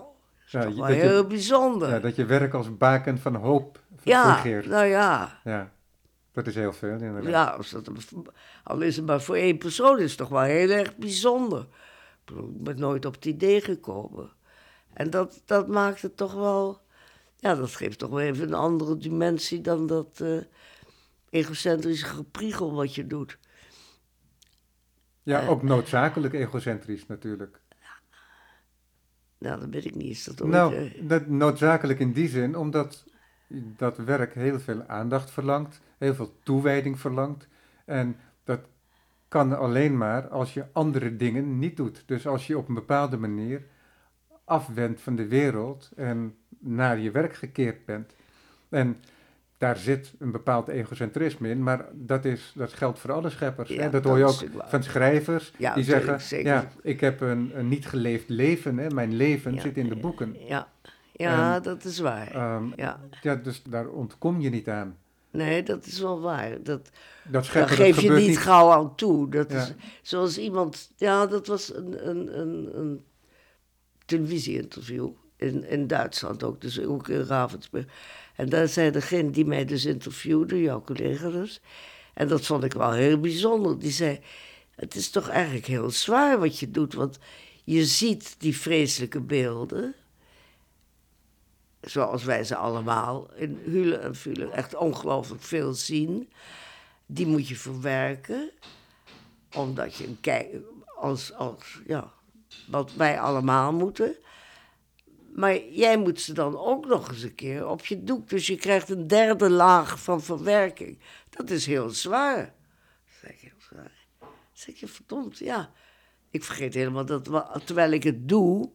is Ja, toch je- wel je- heel bijzonder. ja, dat je werk als baken van hoop Ja, fungeert. nou ja. Ja, dat is heel veel inderdaad. Ja, als dat, al is het maar voor één persoon, is het toch wel heel erg bijzonder. Ik ben nooit op het idee gekomen. En dat, dat maakt het toch wel... Ja, dat geeft toch wel even een andere dimensie dan dat eh, egocentrische gepriegel wat je doet. Ja, Eh. ook noodzakelijk egocentrisch natuurlijk. Nou, dat weet ik niet. Is dat ooit... Nou, eh, dat noodzakelijk in die zin, omdat dat werk heel veel aandacht verlangt, heel veel toewijding verlangt. En dat kan alleen maar als je andere dingen niet doet. Dus als je op een bepaalde manier afwendt van de wereld en naar je werk gekeerd bent. En daar zit een bepaald egocentrisme in, maar dat, is, dat geldt voor alle scheppers. Ja, hè? Dat dat hoor je ook van schrijvers Ja, die zeggen, zeker. ja, ik heb een, een niet geleefd leven, hè? mijn leven Ja, zit in de boeken. Ja, ja En, dat is waar. Ehm, ja. ja, dus daar ontkom je niet aan. Nee, dat is wel waar. Dat, Dat daar scheppen, dat geef je gebeurt niet, gauw aan toe. Dat is zoals iemand... Ja, dat was een, een, een, een televisie-interview in, in Duitsland ook, dus ook in Ravensburg. En daar zei degene die mij dus interviewde, jouw collega dus... En dat vond ik wel heel bijzonder. Die zei, het is toch eigenlijk heel zwaar wat je doet, want je ziet die vreselijke beelden zoals wij ze allemaal in Hulen en Vulen echt ongelooflijk veel zien. Die moet je verwerken, omdat je een kijk, als, als, ja, wat wij allemaal moeten. Maar jij moet ze dan ook nog eens een keer op je doek. Dus je krijgt een derde laag van verwerking. Dat is heel zwaar. Dat ik heel zwaar. Zeg je, verdomd, ja. Ik vergeet helemaal dat terwijl ik het doe,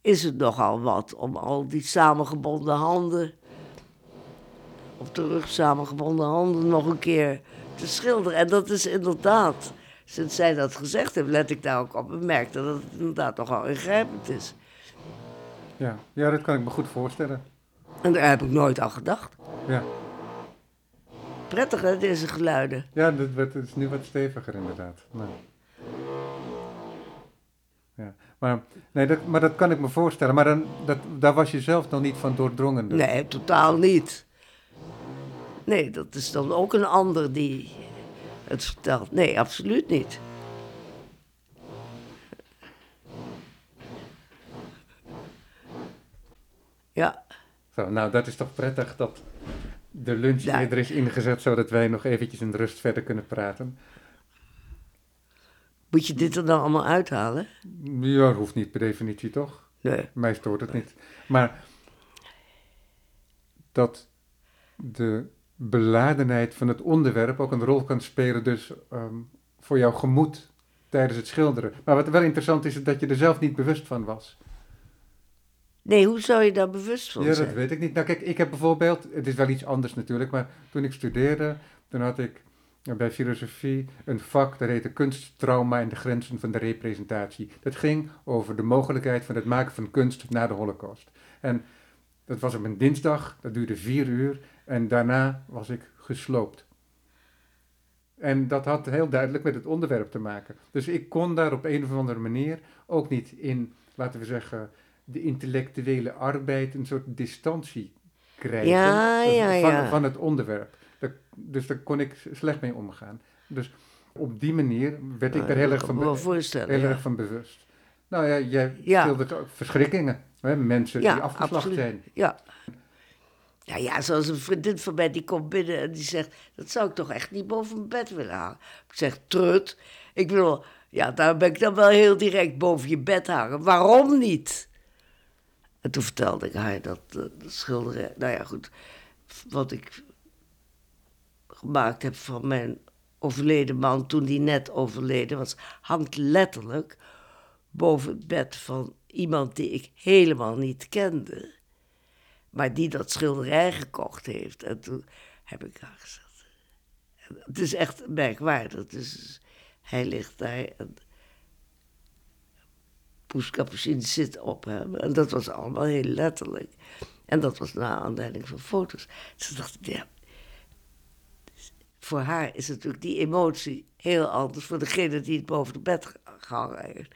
is het nogal wat om al die samengebonden handen, op de rug samengebonden handen, nog een keer te schilderen. En dat is inderdaad, sinds zij dat gezegd heeft, let ik daar ook op en merkte dat het inderdaad nogal ingrijpend is. Ja. ja, dat kan ik me goed voorstellen. En daar heb ik nooit aan gedacht. Ja, Prettig hè, deze geluiden. ja dat, wordt- het is nu wat steviger inderdaad. Nou. Ja. Maar, nee, dat, maar dat kan ik me voorstellen. Maar dan, dat, daar was je zelf nog niet van doordrongen. dus. Nee, totaal niet. Nee, dat is dan ook een ander die het vertelt. Nee, absoluut niet. Ja, Zo, nou, dat is toch prettig dat de lunch Ja. eerder is ingezet, zodat wij nog eventjes in rust verder kunnen praten. moet je dit er dan allemaal uithalen? Ja, hoeft niet per definitie, toch? Nee. Mij stoort het niet. Maar dat de beladenheid van het onderwerp ook een rol kan spelen, dus ehm, voor jouw gemoed tijdens het schilderen. Maar wat wel interessant is, is dat je er zelf niet bewust van was. Nee, hoe zou je daar bewust van Ja, dat zijn? weet ik niet. Nou, kijk, ik heb bijvoorbeeld, het is wel iets anders natuurlijk, maar toen ik studeerde, toen had ik eh, bij filosofie een vak dat heette kunsttrauma en de grenzen van de representatie. Dat ging over de mogelijkheid van het maken van kunst na de holocaust. En dat was op een dinsdag, dat duurde vier uur en daarna was ik gesloopt. En dat had heel duidelijk met het onderwerp te maken. Dus ik kon daar op een of andere manier ook niet in, laten we zeggen, de intellectuele arbeid een soort distantie krijgen Ja, ja, van, het onderwerp. Dat- dus daar kon ik slecht mee omgaan. Dus op die manier werd ik Nou, daar heel erg van, be- heel erg van bewust. Nou ja, jij schildert ook verschrikkingen. Hè? Mensen die afgeslacht absoluut. zijn. Ja. Ja, ja, zoals een vriendin van mij die komt binnen en die zegt... dat zou ik toch echt niet boven mijn bed willen hangen. Ik zeg, trut. Ik bedoel, ja, daar ben ik dan wel heel direct boven je bed hangen. Waarom niet? En toen vertelde ik haar dat, eh, dat schilderij... Nou ja, goed. Wat ik gemaakt heb van mijn overleden man... toen die net overleden was... hangt letterlijk boven het bed van iemand die ik helemaal niet kende... Maar die dat schilderij gekocht heeft. En toen heb ik haar gezegd. Het is echt merkwaardig. Dus hij ligt daar en Poes Capucine zit op hem. En dat was allemaal heel letterlijk. En dat was naar aanleiding van foto's. Ze dacht, ja... Voor haar is natuurlijk die emotie heel anders. Voor degene die het boven het bed gehangen heeft.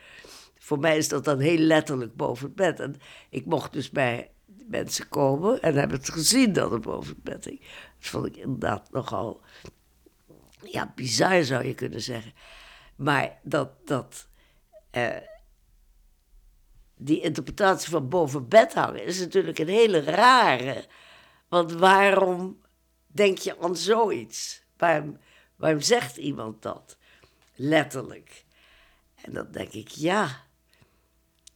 Voor mij is dat dan heel letterlijk boven het bed. En ik mocht dus bij mensen komen en hebben het gezien dat het boven het bed hing. Dat vond ik inderdaad nogal, ja, bizar zou je kunnen zeggen. Maar dat, dat eh, die interpretatie van boven bed hangen is natuurlijk een hele rare. Want waarom denk je aan zoiets? Waarom, waarom zegt iemand dat? Letterlijk. En dan denk ik, ja,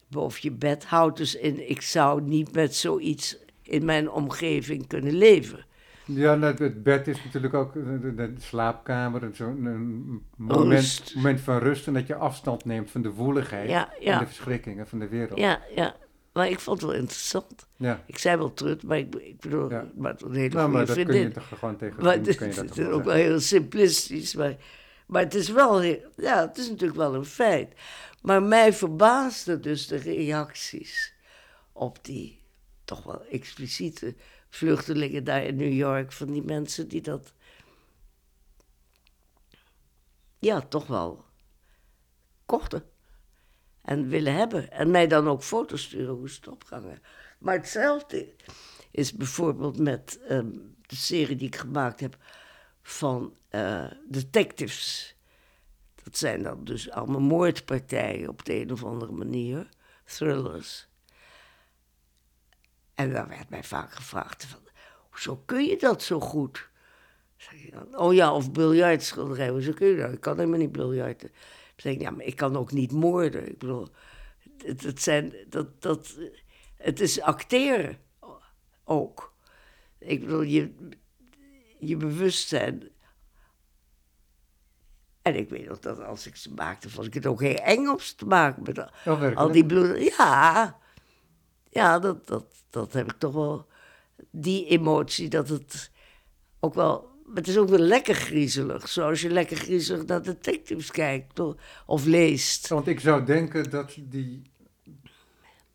boven je bed houdt dus in, ik zou niet met zoiets in mijn omgeving kunnen leven. Ja, nou, het bed is natuurlijk ook de, de- slaapkamer, en zo'n een moment, moment van rust en dat je afstand neemt van de woeligheid Ja, en de verschrikkingen van de wereld. ja, ja. Maar ik vond het wel interessant. Ja. Ik zei wel terug, maar ik, ik bedoel, Ja. ben een hele Nou, maar dat kun vriendin. je toch gewoon tegen Maar het, kun je dat het is ook wel heel simplistisch. Maar, maar het is wel, ja, het is natuurlijk wel een feit. Maar mij verbaasden dus de reacties op die toch wel expliciete vluchtelingen daar in New York. Van die mensen die dat, ja, toch wel kochten. En willen hebben. En mij dan ook foto's sturen hoe ze het opgangen. Maar hetzelfde is bijvoorbeeld met ehm, de serie die ik gemaakt heb van eh, detectives. Dat zijn dan dus allemaal moordpartijen op de een of andere manier, thrillers. En dan werd mij vaak gevraagd van, hoezo kun je dat zo goed? Zeg ik dan, oh ja, of biljartschilderij, hoezo kun je dat? Ik kan helemaal niet biljarten. Dan zeg ik, ja, maar ik kan ook niet moorden. Ik bedoel, het, het, zijn, dat, dat, het is acteren ook. Ik bedoel, je, je bewustzijn. En ik weet nog dat als ik ze maakte, vond ik het ook heel eng om ze te maken. Met al, Oh, al die bloed. Ja, ja dat, dat, dat heb ik toch wel. Die emotie dat het ook wel. Het is ook wel lekker griezelig. Zoals je lekker griezelig naar detectives kijkt of leest. Want ik zou denken dat die,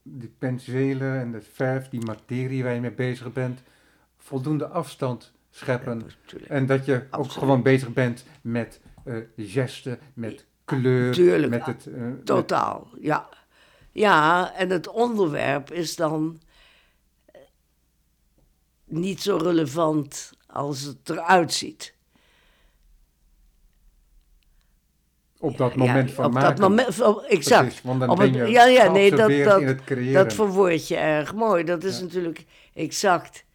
die penselen en het verf, die materie waar je mee bezig bent, voldoende afstand scheppen. En dat je ook gewoon bezig bent met eh gesten, met kleur, Tuurlijk, met het... eh, met- Totaal, ja. Ja, en het onderwerp is dan eh, niet zo relevant als het eruit ziet. op dat Ja, moment van op maken. dat moment, van- exact. Precies, want dan Op ben je ja, ja, nee, dat, dat, in het creëren. dat verwoord je erg mooi. Dat is Ja. natuurlijk exact.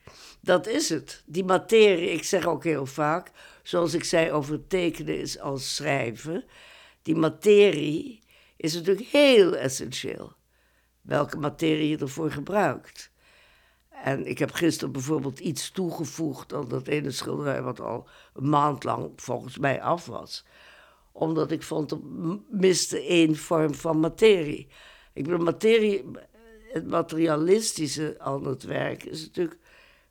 Dat is het. Die materie, ik zeg ook heel vaak, zoals ik zei over tekenen is als schrijven. Die materie is natuurlijk heel essentieel. Welke materie je ervoor gebruikt. En ik heb gisteren bijvoorbeeld iets toegevoegd aan dat ene schilderij wat al een maand lang volgens mij af was. Omdat ik vond dat miste één vorm van materie. Ik bedoel, materie, het materialistische aan het werk is natuurlijk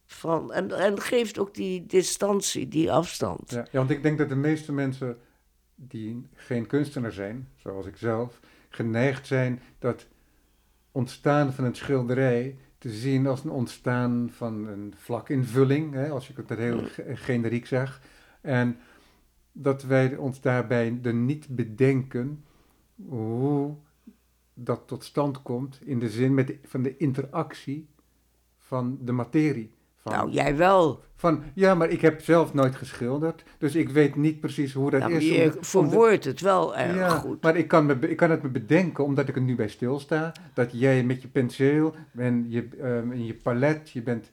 van... En, en geeft ook die distantie, die afstand. Ja, ja, want ik denk dat de meeste mensen die geen kunstenaar zijn, zoals ik zelf, geneigd zijn dat ontstaan van een schilderij te zien als een ontstaan van een vlakinvulling, hè, als ik het heel ge- generiek zeg. En dat wij ons daarbij er niet bedenken hoe dat tot stand komt in de zin met de- van de interactie van de materie. Van, Nou, jij wel. van, ja, maar ik heb zelf nooit geschilderd, dus ik weet niet precies hoe dat Nou, is. je verwoordt het wel erg ja, goed. maar ik kan, me, ik kan het me bedenken, omdat ik er nu bij stilsta, dat jij met je penseel en je, ehm, en je palet, je bent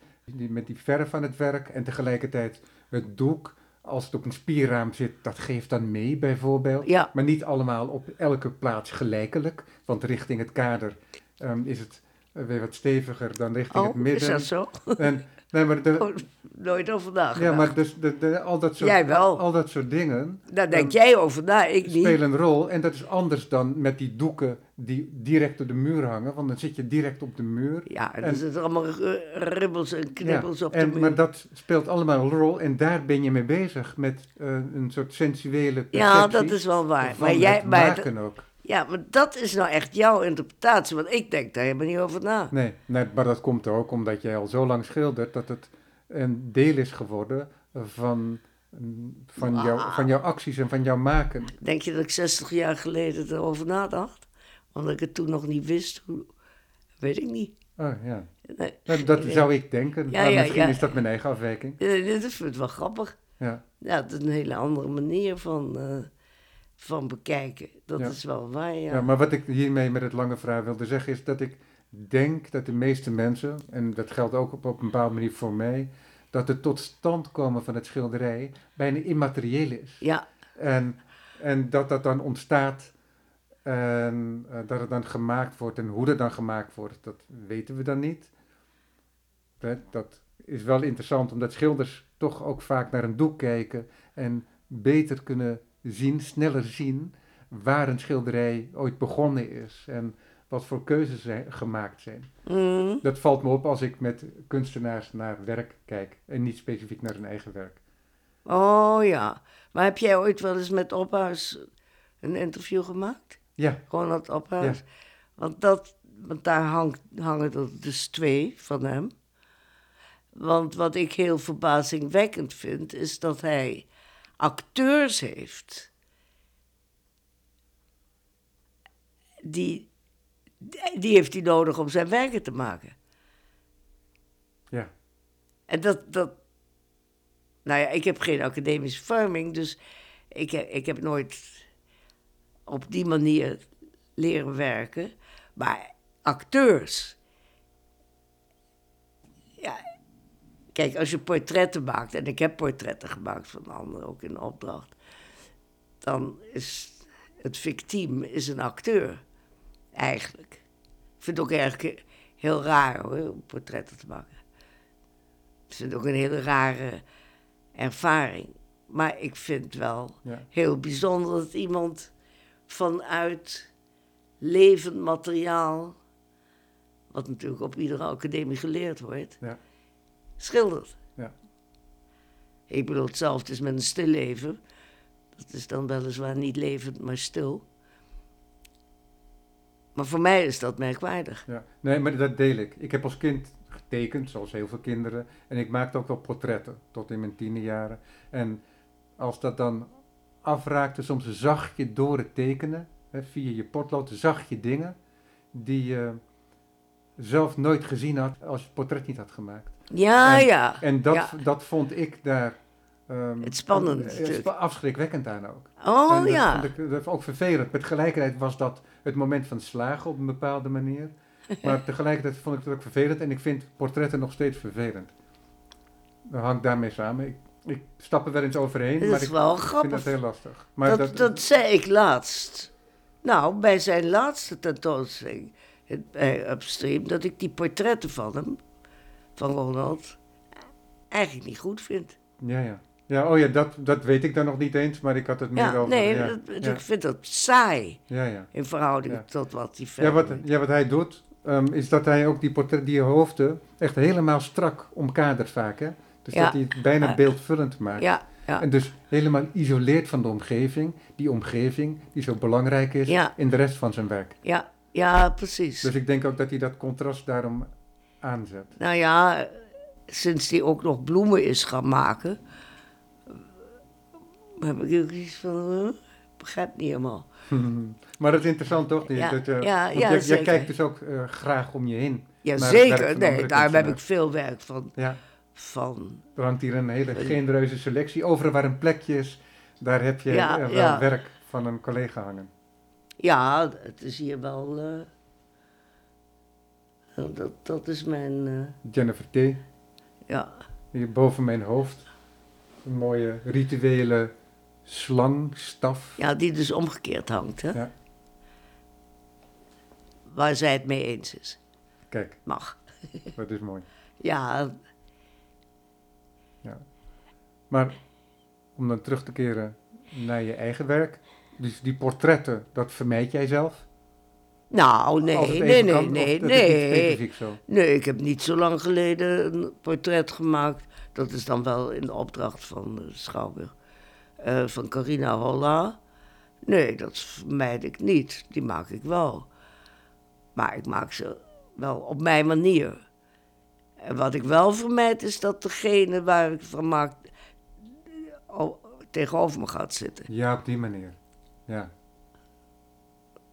met die verf aan het werk en tegelijkertijd het doek, als het op een spierraam zit, dat geeft dan mee bijvoorbeeld. Ja, Maar niet allemaal op elke plaats gelijkelijk, want richting het kader ehm, is het eh, weer wat steviger dan richting het oh, midden. is dat zo? En, nee, maar de, Oh, nooit over nagedacht. ja, maar dus de, de, al, dat soort, Jij wel. al dat soort dingen Daar denk ehm, jij over na, ik niet. spelen een rol. En dat is anders dan met die doeken die direct op de muur hangen, want dan zit je direct op de muur. Ja, en En- er zitten allemaal ribbels en knibbels op de en, muur. maar dat speelt allemaal een rol en daar ben je mee bezig met eh, een soort sensuele perceptie. ja, dat is wel waar. van Maar jij, het maar, maken ook. Ja, maar dat is nou echt jouw interpretatie, want ik denk daar helemaal niet over na. Nee, nee, maar dat komt ook omdat jij al zo lang schildert dat het een deel is geworden van, van, jou, van jouw acties en van jouw maken. Denk je dat ik 60 jaar geleden erover nadacht? Omdat ik het toen nog niet wist, hoe, weet ik niet. Oh ja, Nee, dat, dat zou ik denken. Ja, maar ja, misschien ja. is dat mijn eigen afwijking. Eh, dit is het wel grappig. Ja. Ja, het is een hele andere manier van, eh, van bekijken. Dat Ja. is wel waar, ja. Ja, maar wat ik hiermee met het lange vraag wilde zeggen is dat ik denk dat de meeste mensen, en dat geldt ook op, op een bepaalde manier voor mij, dat het tot stand komen van het schilderij bijna immaterieel is. ja, En, en dat dat dan ontstaat en eh, dat het dan gemaakt wordt en hoe dat dan gemaakt wordt, dat weten we dan niet. dat is wel interessant, omdat schilders toch ook vaak naar een doek kijken en beter kunnen zien, sneller zien, waar een schilderij ooit begonnen is en wat voor keuzes zijn, gemaakt zijn. Mhm. Dat valt me op als ik met kunstenaars naar werk kijk en niet specifiek naar hun eigen werk. Oh ja. Maar heb jij ooit wel eens met Ophuis een interview gemaakt? Ja, Gewoon dat Ophuis? Want, dat, want daar hangt, hangen er dus twee van hem. Want wat ik heel verbazingwekkend vind, is dat hij acteurs heeft. Die, die heeft hij nodig om zijn werken te maken. ja, En dat, dat. Nou ja, ik heb geen academische vorming, dus ik ik heb nooit op die manier leren werken. Maar acteurs. Ja, kijk, als je portretten maakt, en ik heb portretten gemaakt van anderen ook in opdracht, dan is het fictiem is een acteur, eigenlijk. Ik vind het ook eigenlijk heel raar hoor, om portretten te maken. Ik vind het ook een hele rare ervaring. Maar ik vind wel ja. heel bijzonder dat iemand vanuit levend materiaal, wat natuurlijk op iedere academie geleerd wordt, ja. Schildert. Ja. Ik bedoel, hetzelfde is met een stilleven. Dat is dan weliswaar niet levend, maar stil. Maar voor mij is dat merkwaardig. Ja, nee, maar dat deel ik. Ik heb als kind getekend, zoals heel veel kinderen. En ik maakte ook wel portretten, tot in mijn tiende jaren. En als dat dan afraakte, soms zag je door het tekenen, hè, via je potlood, zag je dingen die je zelf nooit gezien had als je het portret niet had gemaakt. Ja, En- ja. En dat, ja. dat vond ik daar... ehm, Het spannende eh, stuk. spa- afschrikwekkend aan ook. Oh dat ja. vond ik dat ook vervelend. Met tegelijkertijd was dat het moment van slagen op een bepaalde manier. Maar tegelijkertijd vond ik het ook vervelend. En ik vind portretten nog steeds vervelend. Dat hangt daarmee samen. Ik, ik stap er wel eens overheen, Dat maar is ik wel vind grappig. dat heel lastig. Maar dat, dat, zei ik laatst. Nou, bij zijn laatste tentoonstelling bij Upstream, dat ik die portretten van hem, van Ronald, eigenlijk niet goed vind. Ja, ja. Ja, oh ja, dat, dat weet ik dan nog niet eens, maar ik had het meer Ja, over... nee, ja, dat- ja, ik vind dat saai ja, ja. in verhouding Ja. tot wat hij Ja, verder wat, doet. ja, wat hij doet, ehm, is dat hij ook die, portret, die hoofden echt helemaal strak omkadert vaak. Hè? Dus Ja. dat hij het bijna Ja. beeldvullend maakt. Ja, ja. En dus helemaal isoleert van de omgeving. Die omgeving die zo belangrijk is Ja. in de rest van zijn werk. ja, ja, precies. Dus ik denk ook dat hij dat contrast daarom aanzet. Nou ja, sinds hij ook nog bloemen is gaan maken, eh, heb ik ook iets van, eh, begrijp niet helemaal. maar dat is interessant toch? Die- Ja, dat, je- ja, ja, jij zeker. kijkt dus ook eh, graag om je heen. Ja, zeker. Nee, daarom heb ik veel werk van, Ja, van er hangt hier een hele genereuze selectie. Overal waar een plekje is, daar heb je eh, wel werk van een collega hangen. Ja, het is hier wel. Dat, dat is mijn. eh, Jennifer T. ja. Hier boven mijn hoofd. Een mooie rituele slangstaf. ja, die dus omgekeerd hangt, hè? Ja. Waar zij het mee eens is. Kijk, Mag. dat is mooi. Ja, Ja. Maar om dan terug te keren naar je eigen werk. Dus die portretten, dat vermijd jij zelf? Nou, nee, nee, nee, kan, nee, nee. Nee, ik heb niet zo lang geleden een portret gemaakt. Dat is dan wel in de opdracht van de Schouwburg. eh, van Carina Holla. Nee, dat vermijd ik niet. Die maak ik wel. Maar ik maak ze wel op mijn manier. En wat ik wel vermijd is dat degene waar ik van maak oh, tegenover me gaat zitten. Ja, op die manier. Ja,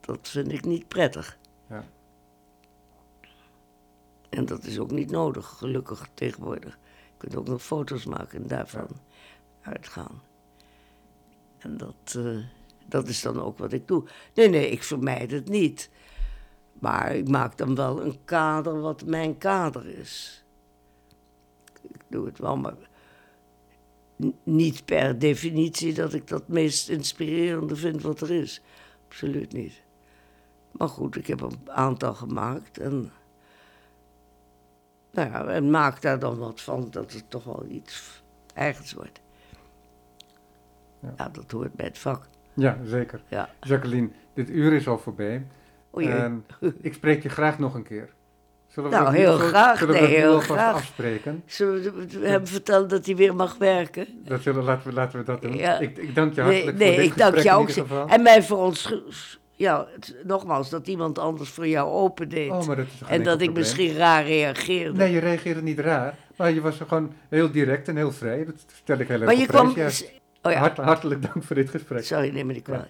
Dat vind ik niet prettig. ja. En dat is ook niet nodig, gelukkig tegenwoordig. Je kunt ook nog foto's maken en daarvan uitgaan. En dat, eh, dat is dan ook wat ik doe. Nee, nee, ik vermijd het niet. Maar ik maak dan wel een kader wat mijn kader is. Ik doe het wel, maar niet per definitie dat ik dat meest inspirerende vind wat er is. Absoluut niet. Maar goed, ik heb een aantal gemaakt en Nou ja, en maak daar dan wat van dat het toch wel iets eigens wordt. Ja. Ja, dat hoort bij het vak. Ja, zeker. Ja. Jacqueline, dit uur is al voorbij. O. En ik spreek je graag nog een keer. Zullen we Nou, heel graag. Zullen we Nee, heel graag. afspreken? Zullen we hem vertellen dat hij weer mag werken? Dat zullen, laten, we, laten we dat doen. Ja. Ik, ik dank je hartelijk nee voor dit ik dank jou ook. En mij voor ons, ja, het- nogmaals, dat iemand anders voor jou opendeed. Oh, maar dat is toch geen en dat ik probleem? misschien raar reageerde. Nee, je reageerde niet raar. Maar je was gewoon heel direct en heel vrij. Dat stel ik heel erg maar je kwam. Ja. Oh ja, Hart- hartelijk dank voor dit gesprek. sorry, neem me niet kwalijk.